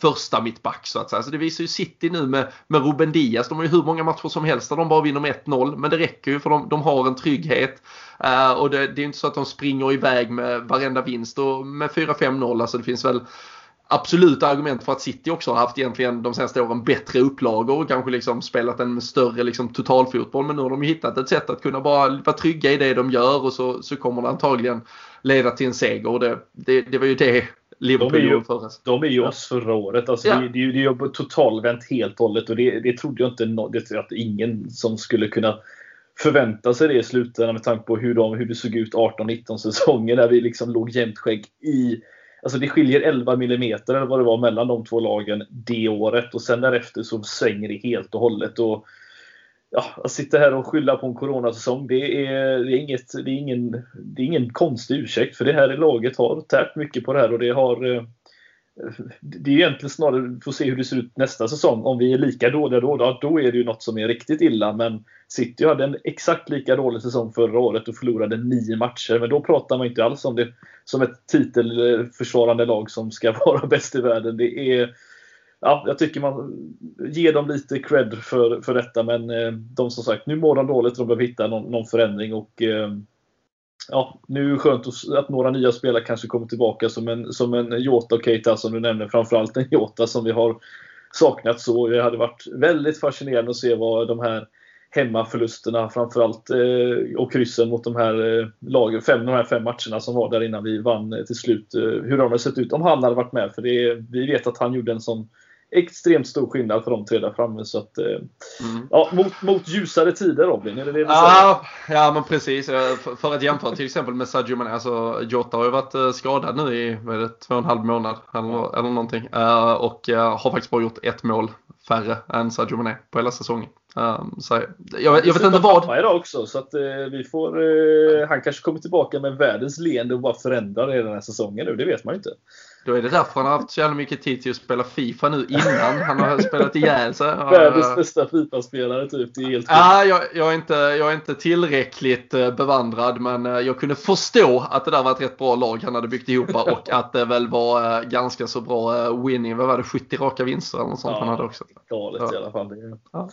första mittback så att säga. Så det visar ju City nu med, med Ruben Diaz. De har ju hur många matcher som helst där de bara vinner med 1-0. Men det räcker ju för de, de har en trygghet. Uh, och det, det är inte så att de springer iväg med varenda vinst. Och med 4-5-0, alltså det finns väl absoluta argument för att City också har haft egentligen de senaste åren bättre upplagor och kanske liksom spelat en större liksom totalfotboll. Men nu har de hittat ett sätt att kunna bara vara trygga i det de gör och så, så kommer det antagligen leda till en seger. Och det, det, det var ju det Liverpool de är ju, förra. De är ju oss förra året. Alltså ja. det, det, det är ju totalvänt helt och hållet och det, det trodde jag inte det, att ingen som skulle kunna förvänta sig det i slutändan med tanke på hur, de, hur det såg ut 18-19 säsonger där vi liksom låg jämnt skägg i Alltså det skiljer 11 mm eller vad det var mellan de två lagen det året och sen därefter så svänger det helt och hållet. Och, ja, att sitta här och skylla på en coronasäsong det är, det är, inget, det är, ingen, det är ingen konstig ursäkt för det här laget har tärt mycket på det här och det har eh, det är egentligen snarare, vi får se hur det ser ut nästa säsong. Om vi är lika dåliga då, då, då är det ju något som är riktigt illa. Men City hade en exakt lika dålig säsong förra året och förlorade nio matcher. Men då pratar man inte alls om det som ett titelförsvarande lag som ska vara bäst i världen. Det är, ja, jag tycker man ger dem lite cred för, för detta. Men eh, de som sagt, nu mår de dåligt och de behöver hitta någon, någon förändring. Och, eh, ja, nu är det skönt att några nya spelare kanske kommer tillbaka som en, som en Jota och Keita som du nämnde. Framförallt en Jota som vi har saknat så. Det hade varit väldigt fascinerande att se vad de här hemmaförlusterna framförallt eh, och kryssen mot de här eh, lagen, fem, de här fem matcherna som var där innan vi vann eh, till slut. Hur de hade sett ut om han hade varit med. För det, vi vet att han gjorde en sån extremt stor skillnad för de tre där framme. Så att, eh, mm. ja, mot, mot ljusare tider Robin, är det det du ja, ja, men precis. För, för att jämföra till exempel med Sadio Mané. Alltså, Jota har ju varit eh, skadad nu i det, två och en halv månad eller, eller någonting. Uh, och uh, har faktiskt bara gjort ett mål färre än Sadio Mané på hela säsongen. Um, så jag, jag, jag vet inte vad... idag också så att uh, vi får... Uh, han kanske kommer tillbaka med världens leende och bara förändrar hela den här säsongen nu. Det vet man ju inte. Då är det därför han har haft så jävla mycket tid till att spela Fifa nu innan han har spelat ihjäl sig. Världens bästa Fifa-spelare typ. Det är helt ja, jag, jag, är inte, jag är inte tillräckligt eh, bevandrad men eh, jag kunde förstå att det där var ett rätt bra lag han hade byggt ihop och att det väl var eh, ganska så bra winning. Vad var det? 70 raka vinster eller något sånt ja, han hade också. Galet ja. i alla fall. Ja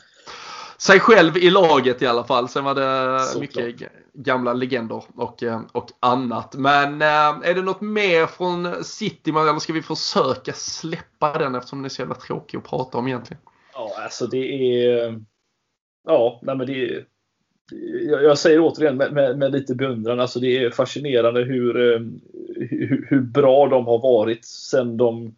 sig själv i laget i alla fall. Sen var det Så mycket klart gamla legender och, eh, och annat. Men eh, är det något mer från City eller ska vi försöka släppa den eftersom den är så jävla tråkig att prata om egentligen? Ja, alltså det är... Eh, ja, nej men det är... Jag säger återigen med, med, med lite beundran, alltså det är fascinerande hur, hur, hur bra de har varit sen de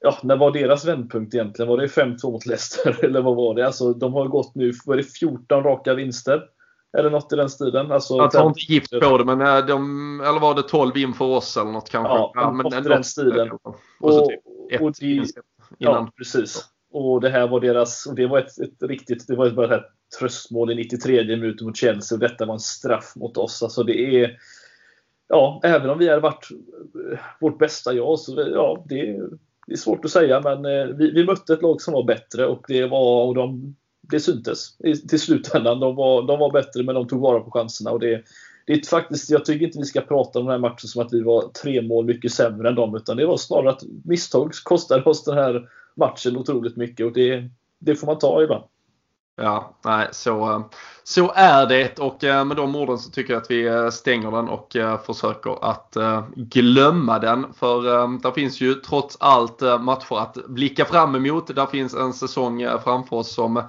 ja, när var deras vändpunkt egentligen? Var det 5-2 mot Leicester eller vad var det? Alltså, de har gått nu, var det 14 raka vinster? Eller något i den stilen. Alltså, jag tar inte gift på det, men eh, de, eller var det 12 inför oss eller något kanske? Ja, ja men något i den stilen. Och, och, typ och det, ja, precis. Och det här var deras, och det var ett, ett riktigt, det var ett, bara ett tröstmål i 93 minuten mot Chelsea och detta var en straff mot oss. Alltså det är, ja, även om vi hade varit vårt bästa jag så ja, det, det är svårt att säga, men eh, vi, vi, mötte ett lag som var bättre och det, var, och de, det syntes i, till slutändan. De var, de var bättre, men de tog vara på chanserna. Och det, det är faktiskt, jag tycker inte vi ska prata om den här matchen som att vi var tre mål mycket sämre än dem, utan det var snarare att misstag kostade oss den här matchen otroligt mycket och det, det får man ta ibland. Ja, nej, så, så är det och eh, med de orden så tycker jag att vi eh, stänger den och eh, försöker att glömma den. För det finns ju trots allt matcher att blicka fram emot. Där finns en säsong framför oss som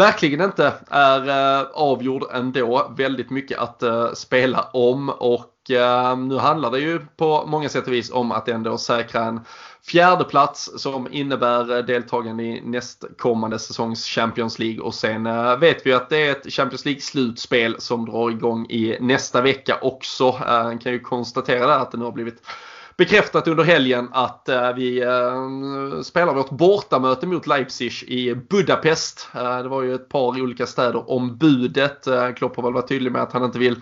verkligen inte är eh, avgjord ändå. Väldigt mycket att eh, spela om och eh, nu handlar det ju på många sätt och vis om att ändå säkra en fjärde plats som innebär deltagande i nästkommande säsongs Champions League och sen vet vi att det är ett Champions League-slutspel som drar igång i nästa vecka också. Man kan ju konstatera att det nu har blivit bekräftat under helgen att eh, vi eh, spelar vårt bortamöte mot Leipzig i Budapest. Eh, det var ju ett par olika städer om budet. Klopp har väl varit tydlig med att han inte vill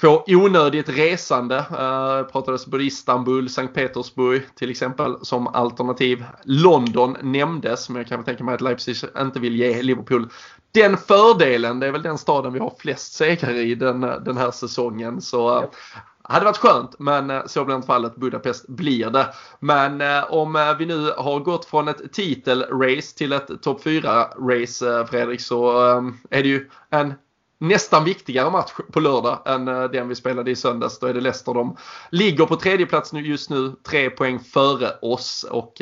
få onödigt resande. Det pratades både Istanbul, Sankt Petersburg till exempel som alternativ. London nämndes men jag kan väl tänka mig att Leipzig inte vill ge Liverpool den fördelen. Det är väl den staden vi har flest segrar i den, den här säsongen. Så hade varit skönt men eh, så blir inte fallet. Budapest blir det. Men eh, om eh, vi nu har gått från ett titelrace till ett topp 4-race Fredrik så är det ju en nästan viktigare match på lördag än den vi spelade i söndags. Då är det Leicester. De ligger på tredje plats just nu, tre poäng före oss och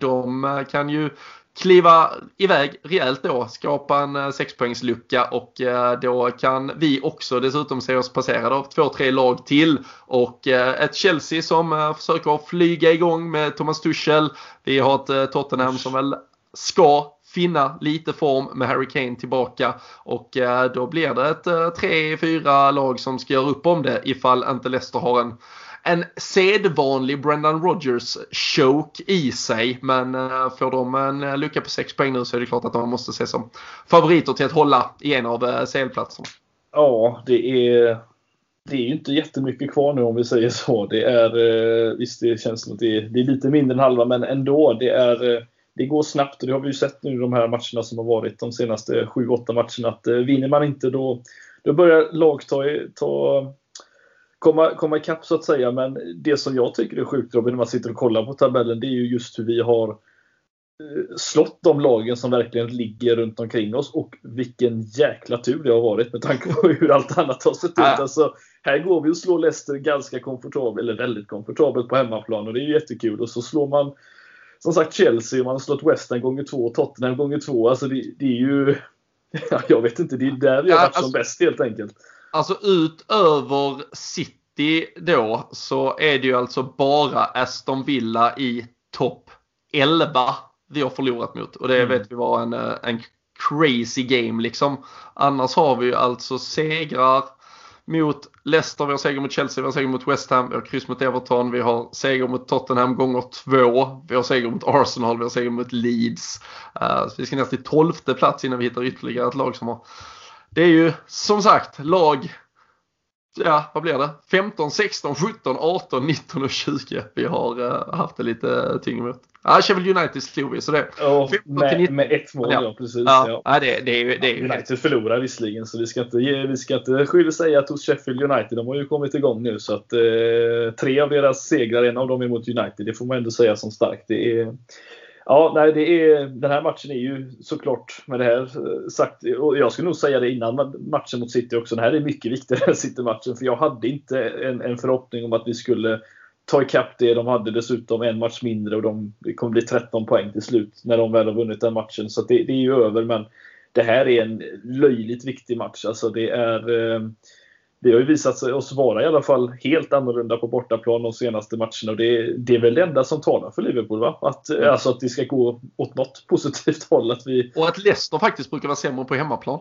de kan ju kliva iväg rejält då, skapa en eh, sexpoängslucka och eh, då kan vi också dessutom se oss passerade av två, tre lag till och eh, ett Chelsea som försöker flyga igång med Thomas Tuchel. Vi har ett Tottenham som väl ska finna lite form med Harry Kane tillbaka och då blir det ett tre, fyra lag som ska göra upp om det ifall inte Leicester har en en sedvanlig Brendan Rodgers choke i sig. Men eh, får de en eh, lucka på 6 poäng nu så är det klart att de måste ses som favoriter till att hålla i en av eh, CL-platserna. Ja, det är, det är ju inte jättemycket kvar nu om vi säger så. Det är, visst det känns som att det är, det är lite mindre än halva men ändå. Det är det går snabbt och det har vi ju sett nu i de här matcherna som har varit de senaste 7-8 matcherna att vinner man inte då, då börjar lag ta, ta komma, komma ikapp så att säga. Men det som jag tycker är sjukt Robin när man sitter och kollar på tabellen det är ju just hur vi har eh, slått de lagen som verkligen ligger runt omkring oss och vilken jäkla tur det har varit med tanke på hur allt annat har sett ut. Alltså, här går vi och slår Leicester ganska komfortabelt, eller väldigt komfortabelt på hemmaplan och det är ju jättekul och så slår man som sagt Chelsea, man har slått West Ham gånger två, Tottenham gånger två. Alltså det, det är ju... jag vet inte, det är där vi har varit ja, alltså, som bäst helt enkelt. Alltså utöver City då så är det ju alltså bara Aston Villa i topp 11 vi har förlorat mot. Och det mm. vet vi var en, eh, en crazy game liksom. Annars har vi ju alltså segrar mot Leicester, vi har seger mot Chelsea, vi har seger mot West Ham, vi har kryss mot Everton, vi har seger mot Tottenham gånger två, vi har seger mot Arsenal, vi har seger mot Leeds. Uh, så vi ska ner till tolfte plats innan vi hittar ytterligare ett lag som har det är ju som sagt lag ja, vad blir det? 15, 16, 17, 18, 19 och 20 vi har uh, haft det lite tyngre mot. Ja, Sheffield United slog vi så det. Oh, med, med ett mål, ja, ja precis. Ja, ja. det, det, är, det är ju United förlorar visserligen så vi ska inte, vi ska inte skylla säga att hos Sheffield United, de har ju kommit igång nu så att eh, tre av deras segrar, en av dem är mot United, det får man ändå säga som starkt. Det är, Ja, nej, det är, den här matchen är ju såklart med det här eh, sagt, och jag skulle nog säga det innan matchen mot City också, den här är mycket viktigare än City-matchen, för jag hade inte en, en förhoppning om att vi skulle ta ikapp det. De hade dessutom en match mindre och de, det kommer bli 13 poäng till slut när de väl har vunnit den matchen. Så det, det, är ju över, men det här är en löjligt viktig match. Alltså det är... Eh, det har ju visat sig oss vara i alla fall helt annorlunda på bortaplan de senaste matcherna. Och det, det är väl det enda som talar för Liverpool, va? Att, mm. Alltså att det ska gå åt något positivt håll. Att vi... Och att Leicester faktiskt brukar vara sämre på hemmaplan.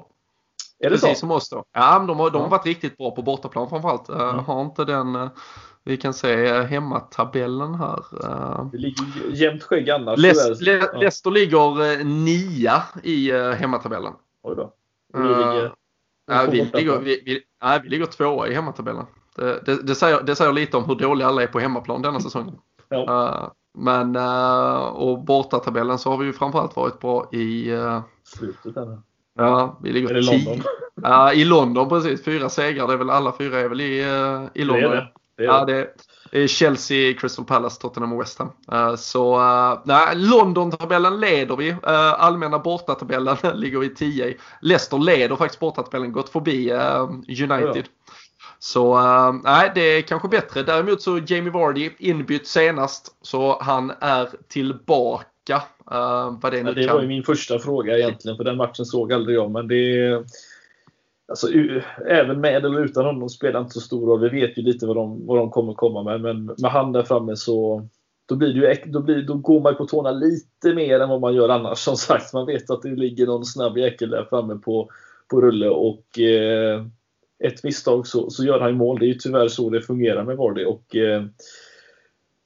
Är det Precis så? som oss då. Ja, de har, de har varit riktigt bra på bortaplan framförallt. Mm. har inte den uh, vi kan se hemmatabellen här. Det ligger jämnt skägg annars. Leicester, Le ja. Ligger nia i hemmatabellen. Oj då. Vi ligger, uh, vi, ligger, vi, vi, nej, vi ligger tvåa i hemmatabellen. Det, det, det, säger, det säger lite om hur dåliga alla är på hemmaplan denna säsongen. Ja. Uh, men och bortatabellen så har vi ju framförallt varit bra i... Slutet där. Ja, vi ligger är det London? Ja, i London precis. Fyra segrar. Det är väl alla fyra är väl i, uh, i London. Det är det. det, är ja, det Chelsea, Crystal Palace, Tottenham och West Ham. Uh, så uh, nej, London-tabellen leder vi. Allmänna bortatabellen ligger vi 10 Leicester leder faktiskt bortatabellen, gått förbi United. Ja. Så nej, det är kanske bättre. Däremot så Jamie Vardy inbytt senast. Så han är tillbaka. Uh, det nu det var ju min första fråga egentligen, för den matchen såg aldrig jag. Men det Alltså, även med eller utan honom spelar inte så stor roll. Vi vet ju lite vad de, vad de kommer komma med. Men med han där framme så då, blir det ju, då, blir, då går man på tårna lite mer än vad man gör annars. Som sagt, man vet att det ligger någon snabb jäkel där framme på, på rulle och eh, ett misstag så, så gör han mål. Det är ju tyvärr så det fungerar med Vardy. Och, eh,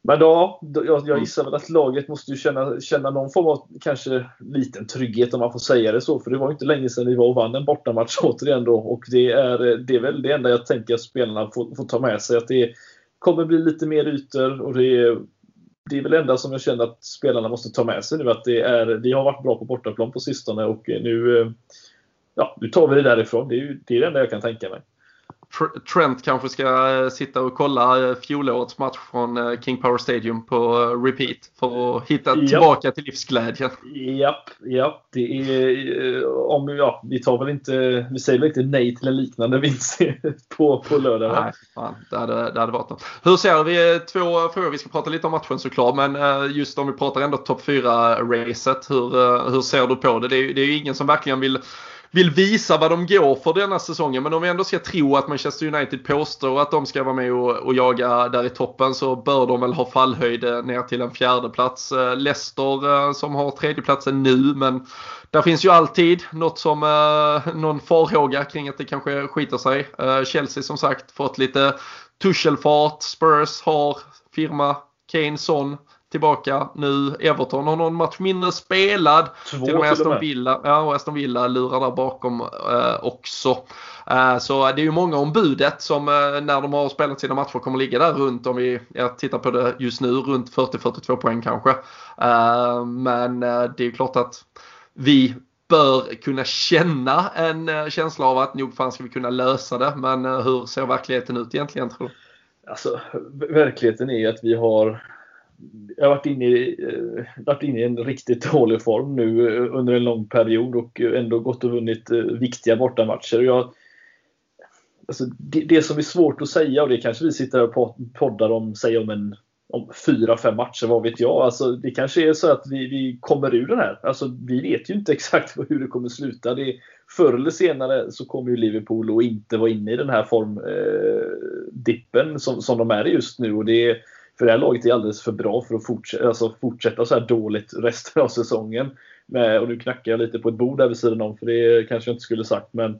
men ja, jag, jag mm. gissar väl att laget måste ju känna, känna någon form av kanske liten trygghet om man får säga det så. För det var inte länge sedan vi var och vann en bortamatch återigen då. Och det är, det är väl det enda jag tänker att spelarna får, får ta med sig. Att det kommer bli lite mer ytor och det är, det är väl det enda som jag känner att spelarna måste ta med sig nu. Att det är, vi har varit bra på bortaplan på sistone och nu, ja, nu tar vi det därifrån. Det är, det är det enda jag kan tänka mig. Trent kanske ska eh, sitta och kolla eh, fjolårets match från eh, King Power Stadium på repeat för att hitta Japp. tillbaka till livsglädjen. Japp, japp. Det är, om, ja, vi tar väl inte, vi säger väl inte nej till en liknande vinst på, på lördag? va? Nej, fan, det, hade, det hade varit något. Hur ser vi, två frågor, vi ska prata lite om matchen såklart, men just om vi pratar ändå topp 4-racet, hur, hur ser du på det? Det är, ju- det är ju ingen som verkligen vill vill visa vad de går för denna säsongen. Men om vi ändå ska tro att Manchester United påstår att de ska vara med och, och jaga där i toppen så bör de väl ha fallhöjd eh, ner till en fjärde plats. Eh, Leicester eh, som har tredjeplatsen nu men där finns ju alltid något som, eh, någon farhåga kring att det kanske skiter sig. Eh, Chelsea som sagt fått lite tuschelfart. Spurs har firma Kane, Son tillbaka nu. Everton har någon match mindre spelad. Två Till och med Aston Villa, ja, och Aston Villa lurar där bakom eh, också. Eh, så det är ju många om budet som eh, när de har spelat sina matcher kommer ligga där runt om vi jag tittar på det just nu runt 40-42 poäng kanske. Eh, men eh, det är klart att vi bör kunna känna en eh, känsla av att nog fan ska vi kunna lösa det. Men hur ser verkligheten ut egentligen tror du? Alltså, verkligheten är ju att vi har jag har varit inne, i, eh, varit inne i en riktigt dålig form nu eh, under en lång period och eh, ändå gått och vunnit viktiga bortamatcher. Jag, alltså, det, det som är svårt att säga och det kanske vi sitter och poddar om, säg om en om fyra, fem matcher, vad vet jag. Alltså, det kanske är så att vi, vi kommer ur den här. Alltså, vi vet ju inte exakt hur det kommer sluta. Det, förr eller senare så kommer ju Liverpool att inte vara inne i den här formdippen som, som de är i just nu. Och det är, för det här laget är alldeles för bra för att fortsätta, alltså fortsätta så här dåligt resten av säsongen. Med, och nu knackar jag lite på ett bord där vid sidan om, för det kanske jag inte skulle sagt. Men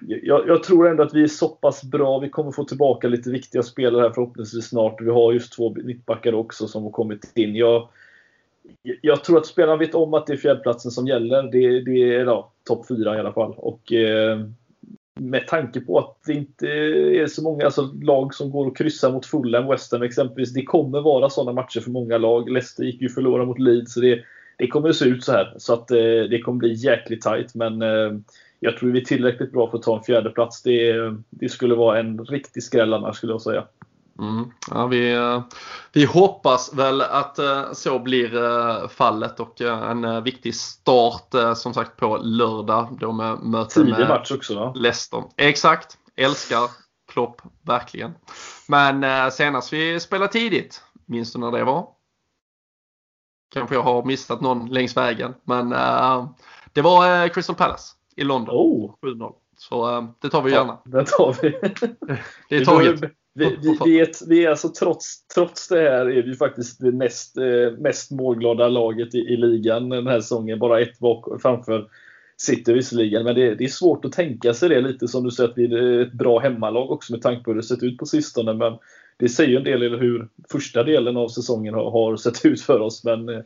jag, jag tror ändå att vi är så pass bra. Vi kommer få tillbaka lite viktiga spelare här förhoppningsvis snart. Vi har just två mittbackar också som har kommit in. Jag, jag tror att spelarna vet om att det är fjärdeplatsen som gäller. Det, det är ja, topp fyra i alla fall. Och eh, med tanke på att det inte är så många alltså, lag som går och kryssar mot Fulham, West Ham exempelvis. Det kommer vara sådana matcher för många lag. Leicester gick ju förlora mot Leeds. Så det, det kommer att se ut så här. Så att eh, det kommer bli jäkligt tight. Men eh, jag tror vi är tillräckligt bra för att ta en fjärdeplats. Det, det skulle vara en riktig skräll annars skulle jag säga. Mm. Ja, vi, eh, vi hoppas väl att eh, så blir eh, fallet och en viktig start som sagt på lördag. Då med möte Tidig med match också va? Leicester. Exakt, älskar Klopp verkligen. Men senast vi spelade tidigt, minns du när det var? Kanske jag har missat någon längs vägen men det var Crystal Palace i London. Oh! 7-0. Så det tar vi gärna. Ja, den tar vi. Det är taget. Vi, vi, vi, är, vi är alltså trots, trots det här är vi faktiskt det näst, eh, mest målglada laget i, i ligan den här säsongen. Bara ett bak, framför City visserligen. Men det, det är svårt att tänka sig det lite som du säger att vi är ett bra hemmalag också med tanke på hur det sett ut på sistone. Men det säger ju en del om hur första delen av säsongen har, har sett ut för oss. Men eh,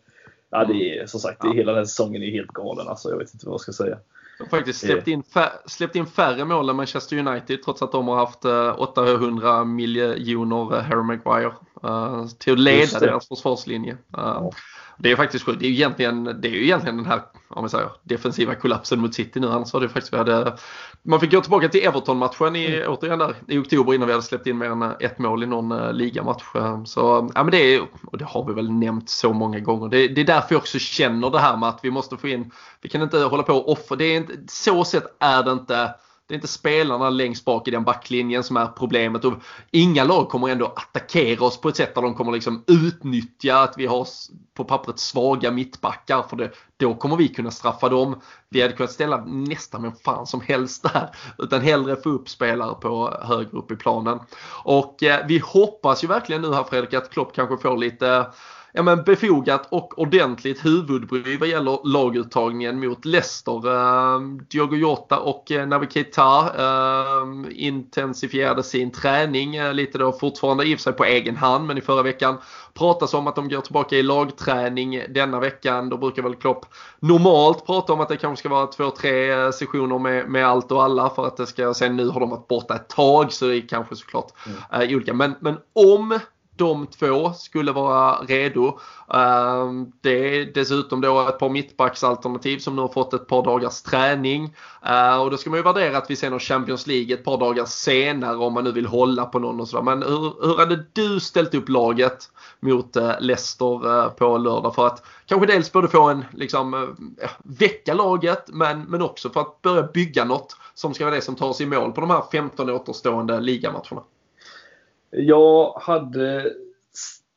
ja, det är som sagt, det hela den här säsongen är helt galen. Alltså, jag vet inte vad jag ska säga. De har faktiskt släppt in, släppt in färre mål än Manchester United trots att de har haft eh, 800 miljoner eh, Harry Maguire eh, till att leda deras försvarslinje. Eh, Det är faktiskt. Det är egentligen, det är ju egentligen den här om man säger, defensiva kollapsen mot City nu. Annars var det faktiskt vi hade, man fick gå tillbaka till Everton-matchen i, Mm. återigen där, i oktober innan vi hade släppt in mer än eh, ett mål i någon uh, ligamatch. Eh, Så ja, men det är, och det har vi väl nämnt så många gånger. Det, det är därför jag också känner det här med att vi måste få in, vi kan inte hålla på och offra, det är inte, så sett är det inte det är inte spelarna längst bak i den backlinjen som är problemet. Och inga lag kommer ändå attackera oss på ett sätt där de kommer liksom utnyttja att vi har på pappret svaga mittbackar. För det, då kommer vi kunna straffa dem. Vi hade kunnat ställa nästan vem fan som helst där. Utan hellre få upp spelare på högre upp i planen. Och eh, vi hoppas ju verkligen nu här Fredrik att Klopp kanske får lite ja, men befogat och ordentligt huvudbry vad gäller laguttagningen mot Leicester. Eh, Diogo Jota och eh, Naby Keita eh, intensifierade sin träning eh, lite då fortfarande i och för sig på egen hand men i förra veckan pratas om att de går tillbaka i lagträning denna veckan. Då brukar väl Klopp normalt prata om att det kanske ska vara två, tre eh, sessioner med, med allt och alla för att det ska, sen nu har de varit borta ett tag så det är kanske såklart Mm. eh, olika. Men, men om de två skulle vara redo. Ehm, det är dessutom då ett par mittbacksalternativ som nu har fått ett par dagars träning. Eh, och då ska man ju värdera att vi ser någon Champions League ett par dagar senare om man nu vill hålla på någon och sådär. Men hur, hur hade du ställt upp laget mot eh, Leicester eh, på lördag för att kanske dels både få en liksom väcka laget men, men också för att börja bygga något som ska vara det som tar sig i mål på de här 15 återstående ligamatcherna? Jag hade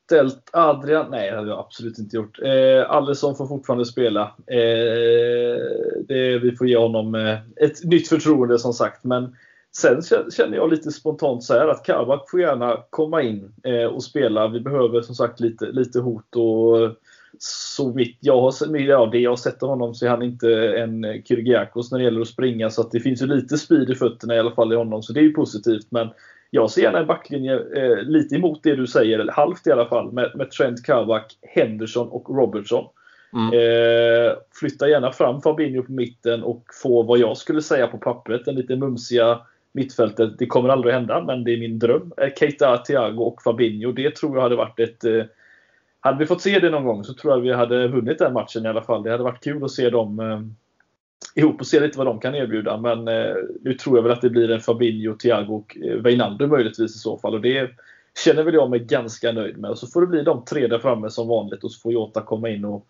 ställt Adrian, nej det hade jag absolut inte gjort. Eh, Allison får fortfarande spela. Eh, det, vi får ge honom eh, ett nytt förtroende som sagt. Men sen känner jag lite spontant så här att Kabak får gärna komma in eh, och spela. Vi behöver som sagt lite, lite hot och så vitt jag har, ja, det jag har sett av honom så är han inte en Kyrgiakos när det gäller att springa. Så att det finns ju lite speed i fötterna i alla fall i honom. Så det är ju positivt. Men jag ser gärna en backlinje eh, lite emot det du säger, eller halvt i alla fall, med, med Trent Kavak, Henderson och Robertson. Mm. Eh, flytta gärna fram Fabinho på mitten och få vad jag skulle säga på pappret, den lite mumsiga mittfältet. Det kommer aldrig hända, men det är min dröm. Eh, Keita, Thiago och Fabinho. Det tror jag hade varit ett... Eh, hade vi fått se det någon gång så tror jag vi hade vunnit den matchen i alla fall. Det hade varit kul att se dem eh, ihop och se lite vad de kan erbjuda. Men eh, nu tror jag väl att det blir en Fabinho, Thiago och eh, Wijnaldum möjligtvis i så fall. Och det känner väl jag mig ganska nöjd med. Och så får det bli de tre där framme som vanligt och så får Jota komma in och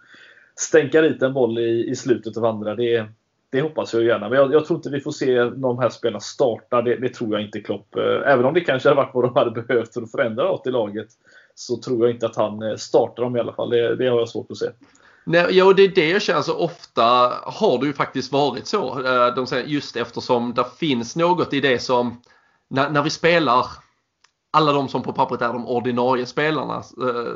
stänka dit en boll i, i slutet av andra. Det, det hoppas jag gärna. Men jag, jag, tror inte vi får se de här spelarna starta. Det, det, tror jag inte Klopp. Eh, även om det kanske hade varit vad de hade behövt för att förändra något i laget. Så tror jag inte att han eh, startar dem i alla fall. Det, det har jag svårt att se. Nej, ja, det är det jag känner. Så ofta har det ju faktiskt varit så. Eh, de säger, just eftersom det finns något i det som när, när vi spelar alla de som på pappret är de ordinarie spelarna eh,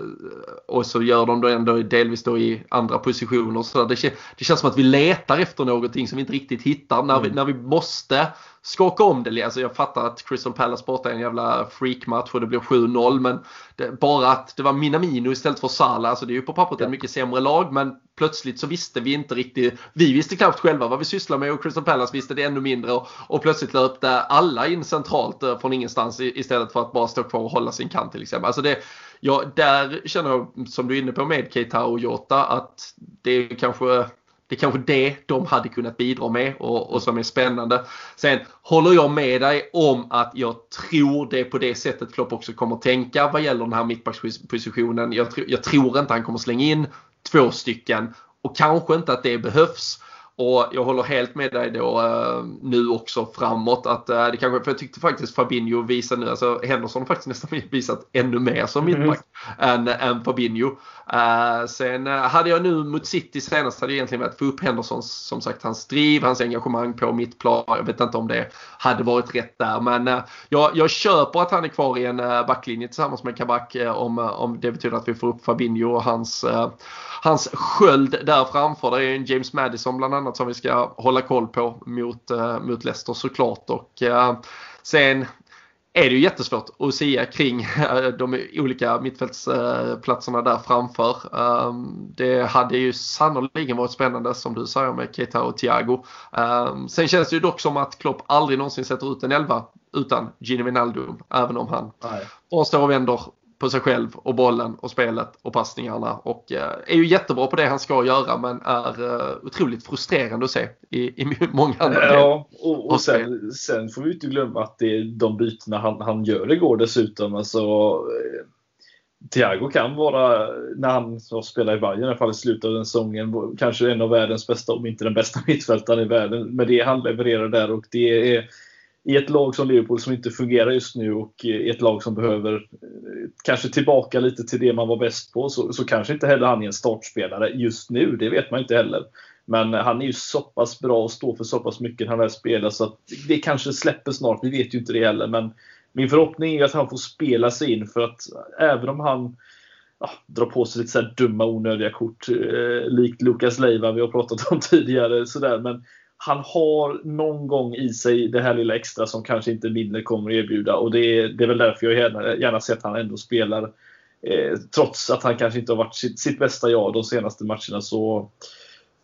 och så gör de då ändå delvis då i andra positioner. Så det, det känns som att vi letar efter någonting som vi inte riktigt hittar när vi, mm. när vi måste skaka om det. Alltså jag fattar att Crystal Palace borta är en jävla freakmatch och det blir 7-0 men det, bara att det var Minamino istället för Salah, alltså det är ju på pappret ja. ett mycket sämre lag men plötsligt så visste vi inte riktigt, vi visste knappt själva vad vi sysslar med och Crystal Palace visste det ännu mindre och, och plötsligt löpte alla in centralt eh, från ingenstans istället för att bara stå kvar och hålla sin kant till exempel. Alltså det, ja, där känner jag som du är inne på med Keita och Jota att det är kanske det är kanske det de hade kunnat bidra med och, och som är spännande. Sen håller jag med dig om att jag tror det är på det sättet Klopp också kommer tänka vad gäller den här mittbackspositionen. Jag, jag tror inte han kommer slänga in två stycken och kanske inte att det behövs. Och jag håller helt med dig då uh, nu också framåt att uh, det kanske, för jag tyckte faktiskt Fabinho visade nu, alltså Henderson har faktiskt nästan visat ännu mer som mittback mm. än, än Fabinho. Uh, sen hade jag nu mot City senast hade jag egentligen velat få upp Hendersons, som sagt hans driv, hans engagemang på mitt plan. Jag vet inte om det hade varit rätt där men jag, jag köper att han är kvar i en backlinje tillsammans med Kabak om, om det betyder att vi får upp Fabinho och hans hans sköld där framför. Det är en James Madison bland annat som vi ska hålla koll på mot, uh, mot Leicester såklart. Och, uh, sen är det ju jättesvårt att säga kring eh, de olika mittfältsplatserna där framför. Ehm, det hade ju sannoliken varit spännande som du säger med Keita och Thiago. Ehm, sen känns det ju dock som att Klopp aldrig någonsin sätter ut en elva utan Gini Wijnaldum. Även om han bara står och vänder på sig själv och bollen och spelet och passningarna och eh, är ju jättebra på det han ska göra men är eh, otroligt frustrerande att se i, i många andra Ja, och, och sen, sen, får vi inte glömma att det är de bytena han, han gör igår dessutom. Alltså, eh, Thiago kan vara, när han spelar i Bayern i alla fall i slutet av den säsongen, kanske en av världens bästa, om inte den bästa mittfältaren i världen. Med det han levererar där och det är i ett lag som Liverpool som inte fungerar just nu och i ett lag som behöver eh, kanske tillbaka lite till det man var bäst på så, så kanske inte heller han är en startspelare just nu. Det vet man inte heller. Men han är ju så pass bra och står för så pass mycket när han väl spelar så att det kanske släpper snart. Vi vet ju inte det heller. Men min förhoppning är att han får spela sig in för att även om han ja, drar på sig lite så dumma onödiga kort eh, likt Lukas Leiva vi har pratat om tidigare. Så men han har någon gång i sig det här lilla extra som kanske inte Milner kommer att erbjuda. Och det är, det är väl därför jag gärna, gärna sett att han ändå spelar. Eh, trots att han kanske inte har varit sitt, sitt bästa jag de senaste matcherna så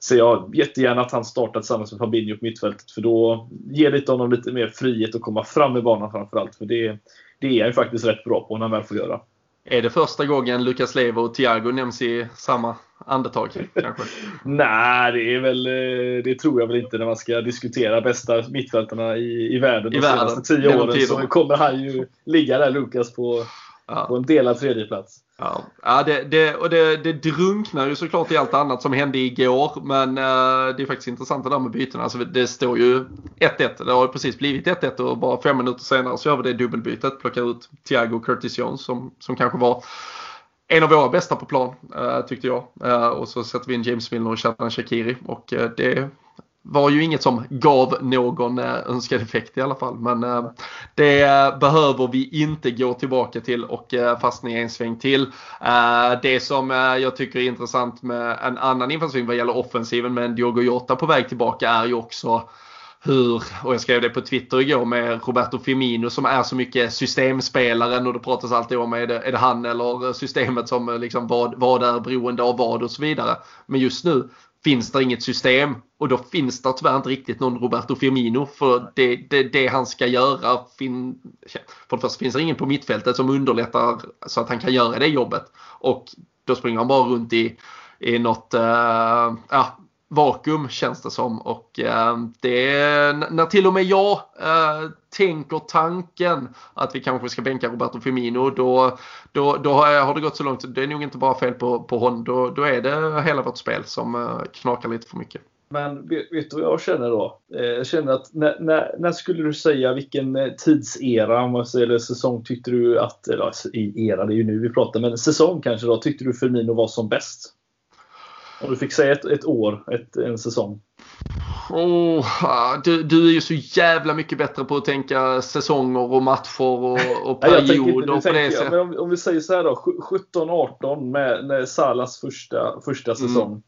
ser jag jättegärna att han startar tillsammans med Fabinho på mittfältet. För då ger det honom lite mer frihet att komma fram i banan framförallt. För det, det är han ju faktiskt rätt bra på när han väl får göra. Är det första gången Lucas Levo och Thiago nämns i samma andetag kanske? Nej, det är väl det tror jag väl inte när man ska diskutera bästa mittfältarna i, i världen de I senaste världen. tio åren. Så kommer han ju ligga där Lukas på, ja. på en delad tredjeplats. Ja, ja det, det, och det, det drunknar ju såklart i allt annat som hände igår. Men uh, det är faktiskt intressant det där med bytena. Alltså, det står ju 1-1. Det har precis blivit 1-1 och bara fem minuter senare så gör vi det dubbelbytet. Plockar ut Thiago Curtis Jones som, som kanske var en av våra bästa på plan uh, tyckte jag. Uh, och så sätter vi in James Milner och Shadran Shakiri. Och eh, det var ju inget som gav någon önskad effekt i alla fall. Men det behöver vi inte gå tillbaka till och fastna i en sväng till. Det som jag tycker är intressant med en annan infallsvinkel vad gäller offensiven med en Diogo Jota på väg tillbaka är ju också hur, och jag skrev det på Twitter igår med Roberto Firmino som är så mycket systemspelaren och det pratas alltid om är det, är det han eller systemet som eh, liksom vad, vad är beroende av vad och så vidare. Men just nu finns det inget system och då finns det tyvärr inte riktigt någon Roberto Firmino för det, det, det han ska göra. Fin, för det första finns det ingen på mittfältet som underlättar så att han kan göra det jobbet och då springer han bara runt i, i något, uh, ja, vakuum känns det som. Och eh, det när till och med jag eh, tänker tanken att vi kanske ska bänka Roberto Firmino då, då, då har det gått så långt. Det är nog inte bara fel på, på honom. Då, då är det hela vårt spel som eh, knakar lite för mycket. Men vet, du vad jag känner då? Eh, jag känner att när, när, när, skulle du säga vilken eh, tidsera, eller säsong tyckte du att, eller alltså, era det är ju nu vi pratar, men säsong kanske då, tyckte du Firmino var som bäst? Om du fick säga ett, ett år, ett, en säsong. Oh, du, du, är ju så jävla mycket bättre på att tänka säsonger och matcher och, och perioder på det sättet. Om, om, vi säger så här då, 17-18 med, med Salas första, första mm. säsong. Mm.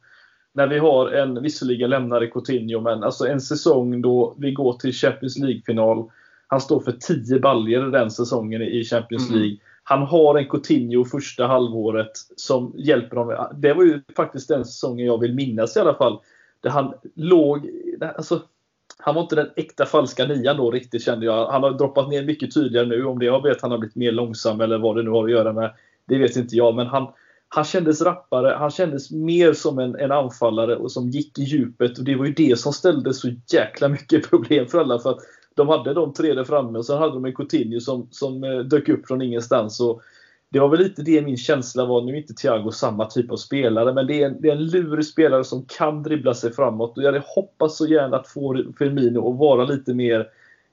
När vi har en, visserligen lämnade Coutinho, men alltså en säsong då vi går till Champions League-final. Han står för 10 baljer den säsongen i Champions mm. League. Mm. Han har en Coutinho första halvåret som hjälper honom. Det var ju faktiskt den säsongen jag vill minnas i alla fall. Där han låg... Alltså, han var inte den äkta falska nian då riktigt kände jag. Han har droppat ner mycket tydligare nu. Om det jag vet han har blivit mer långsam eller vad det nu har att göra med. Det vet inte jag. Men han, han kändes rappare. Han kändes mer som en, en anfallare och som gick i djupet. Och Det var ju det som ställde så jäkla mycket problem för alla. För att de hade de tre där framme och sen hade de en Coutinho som, som eh, dök upp från ingenstans. Och det var väl lite det min känsla var. Nu är inte Thiago samma typ av spelare, men det är en, det är en lurig spelare som kan dribbla sig framåt. Och jag hade hoppats så gärna att få Firmino att vara lite mer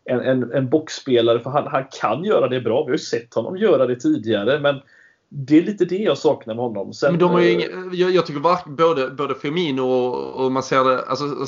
en, en, en boxspelare, för han, han kan göra det bra. Vi har ju sett honom göra det tidigare, men det är lite det jag saknar med honom. Sen, men de har ju eh, ingen, jag, jag, tycker var, både, både Firmino och, och man ser det, alltså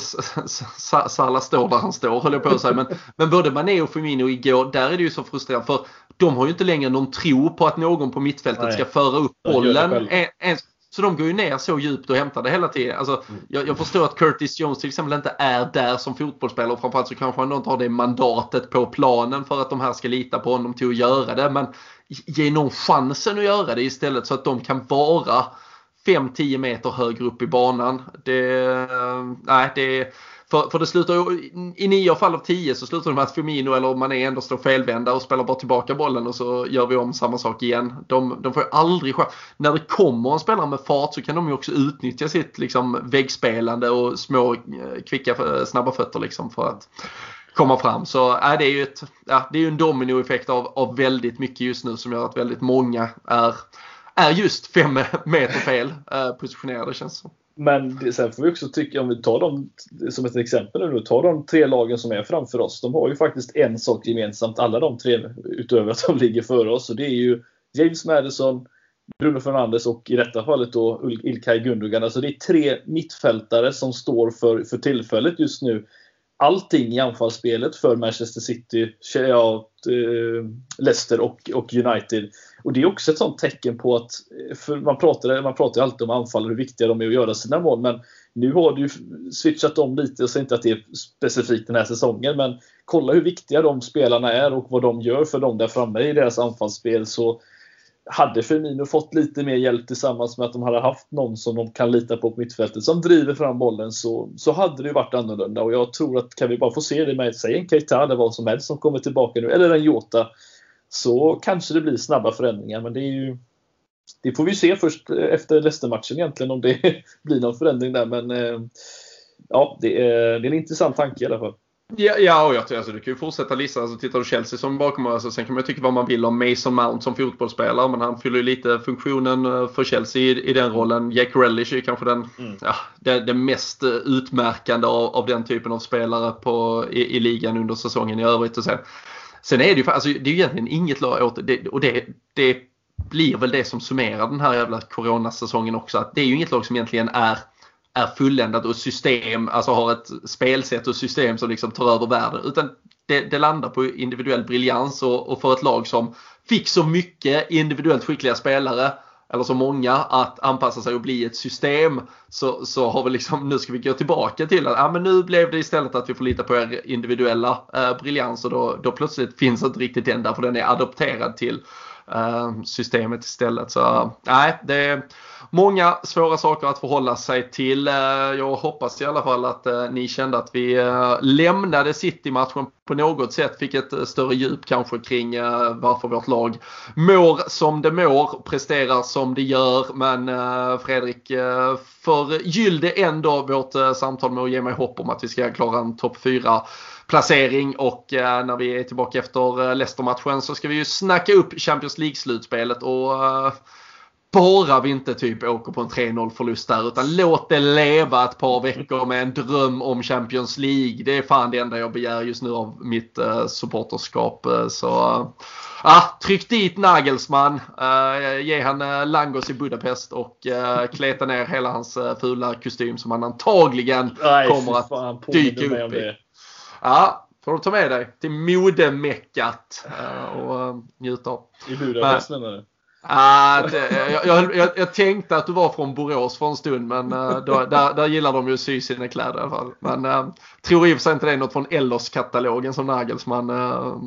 Salah står där han står höll jag på att säga. Men, men både Mané och Firmino igår, där är det ju så frustrerande för de har ju inte längre någon tro på att någon på mittfältet Nej. ska föra upp bollen. Ens, så de går ju ner så djupt och hämtar det hela tiden. Alltså, mm. jag, jag, förstår att Curtis Jones till exempel inte är där som fotbollsspelare. Och framförallt så kanske han inte har det mandatet på planen för att de här ska lita på honom till att göra det. Men ge någon chansen att göra det istället så att de kan vara 5-10 meter högre upp i banan. Det, nej, det, för, för det slutar i 9 fall av 10 så slutar det med att Firmino eller Mané ändå står felvända och spelar bara tillbaka bollen och så gör vi om samma sak igen. De, de får ju aldrig chans. När det kommer en spelare med fart så kan de ju också utnyttja sitt liksom, väggspelande och små eh, kvicka eh, snabba fötter liksom för att komma fram. Så äh, det är ju ett, ja, det är en dominoeffekt av, av väldigt mycket just nu som gör att väldigt många är, är just fem meter fel eh, positionerade känns det som. Men sen får vi också tycka, om vi tar dem som ett exempel nu, tar de tre lagen som är framför oss. De har ju faktiskt en sak gemensamt, alla de tre, utöver att de ligger före oss. Och det är ju James Madison, Bruno Fernandes och i detta fallet då Ilkay Gundogan. Alltså det är tre mittfältare som står för, för tillfället just nu allting i anfallsspelet för Manchester City, ja, eh, Leicester och, och United. Och Det är också ett sånt tecken på att, eh, för man pratar, man pratar alltid om anfall och hur viktiga de är att göra sina mål, men nu har du switchat om lite, jag säger inte att det är specifikt den här säsongen, men kolla hur viktiga de spelarna är och vad de gör för dem där framme i deras anfallsspel. Så hade Firmino fått lite mer hjälp tillsammans med att de hade haft någon som de kan lita på på mittfältet som driver fram bollen så, så hade det varit annorlunda. Och jag tror att kan vi bara få se det med, säg en Keita eller vad som helst som kommer tillbaka nu, eller en Jota, så kanske det blir snabba förändringar. Men det är ju det får vi se först efter Leicester-matchen egentligen om det blir någon förändring där. Men eh, ja, det är, det är en intressant tanke i alla fall. Ja, ja och jag alltså, du kan ju fortsätta lista. Alltså, tittar du Chelsea som bakom alltså, Sen kan man tycka vad man vill om Mason Mount som fotbollsspelare. Men han fyller ju lite funktionen eh, för Chelsea i, i den rollen. Jack Relish är kanske den, mm. ja, det, det, mest eh, utmärkande av, av, den typen av spelare på, i, i ligan under säsongen i övrigt. Och sen, sen är det ju alltså, det är egentligen inget lag åt det. Och det, det blir väl det som summerar den här jävla coronasäsongen också. Att det är ju inget lag som egentligen är är fulländat och system, alltså har ett spelsätt och system som liksom tar över världen. Utan det, det landar på individuell briljans och, och för ett lag som fick så mycket individuellt skickliga spelare eller så många att anpassa sig och bli ett system så, så har vi liksom, nu ska vi gå tillbaka till att ah, men nu blev det istället att vi får lita på er individuella eh, briljans och då, då plötsligt finns inte riktigt den där för den är adopterad till Eh, systemet istället. Så nej, det är många svåra saker att förhålla sig till. Eh, jag hoppas i alla fall att eh, ni kände att vi lämnade City-matchen på något sätt. Fick ett större djup kanske kring varför vårt lag mår som det mår, presterar som det gör. Men Fredrik förgyllde ändå vårt samtal med att ge mig hopp om att vi ska klara en topp 4 placering och när vi är tillbaka efter Leicester-matchen så ska vi ju snacka upp Champions League-slutspelet och bara vi inte typ åker på en 3-0 förlust där utan låt det leva ett par veckor med en dröm om Champions League. Det är fan det enda jag begär just nu av mitt supporterskap. Så uh, tryck dit Nagelsmann, uh, ge han Langos i Budapest och kleta ner hela hans fula kostym som han antagligen Nej, kommer att fan, dyka upp i. Ja, får du ta med dig till modemeckat och njuta av. I Budapest menar du? Ah, det, jag, jag, jag, tänkte att du var från Borås för en stund men uh, då, där, där gillar de ju att sy sina kläder i alla fall. Men tror i och för sig inte det är något från Ellers-katalogen som Nagelsman uh,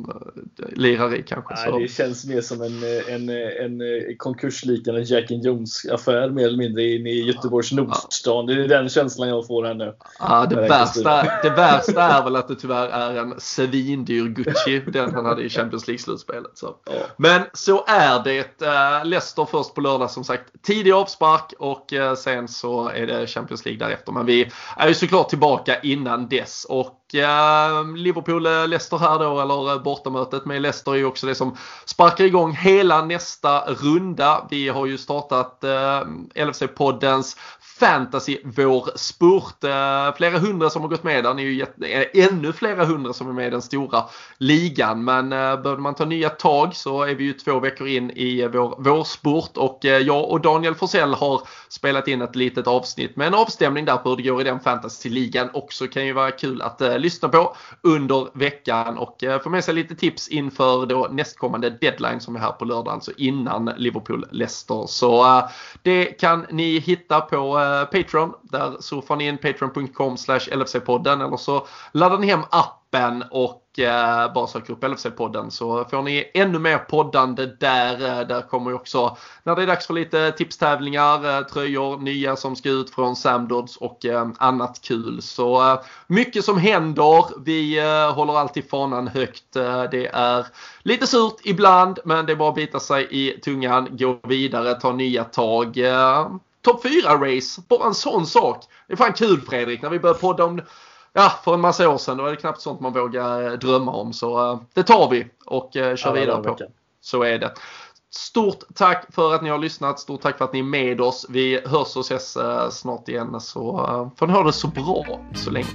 lirar i kanske. Nej, så. det känns mer som en, en, en, en konkursliknande Jack and Jones-affär mer eller mindre inne i Göteborgs Nordstan. Det är den känslan jag får här nu. Ja, det, värsta, det värsta är väl att det tyvärr är en svindyr Gucci, den han hade i Champions League-slutspelet. Ja. Men så är det. Leicester först på lördag som sagt. Tidig avspark och eh, sen så är det Champions League därefter. Men vi är ju såklart tillbaka innan Yes, Och eh, Liverpool-Leicester här då, eller eh, bortamötet med Leicester är ju också det som sparkar igång hela nästa runda. Vi har ju startat eh, LFC-poddens fantasy vår spurt. Eh, flera hundra som har gått med där. Ni är ju eh, ännu flera hundra som är med i den stora ligan. Men eh, behöver man ta nya tag så är vi ju två veckor in i vår vårsport och jag och Daniel Forsell har spelat in ett litet avsnitt med en avstämning där på hur det går i den fantasy-ligan också kan ju vara kul att lyssna på under veckan och få med sig lite tips inför då nästkommande deadline som är här på lördag, alltså innan Liverpool-Leicester. Så det kan ni hitta på Eh, patreon. Där surfar ni in patreon.com LFC-podden eller så laddar ni hem appen och eh, bara söker upp LFC-podden så får ni ännu mer poddande där. Eh, där kommer också när det är dags för lite tipstävlingar, eh, tröjor nya som ska ut från Samdods och eh, annat kul. Så eh, mycket som händer. Vi håller alltid fanan högt. det är lite surt ibland men det är bara att bita sig i tungan, gå vidare, ta nya tag topp 4-race. Bara en sån sak. Det är fan kul Fredrik när vi började podda om Ja, för en massa år sedan. Då är det knappt sånt man vågar eh, drömma om. Så uh, det tar vi och uh, kör ja, vidare på. Så är det. Stort tack för att ni har lyssnat. Stort tack för att ni är med oss. Vi hörs och ses snart igen. Så får ni ha det så bra så länge.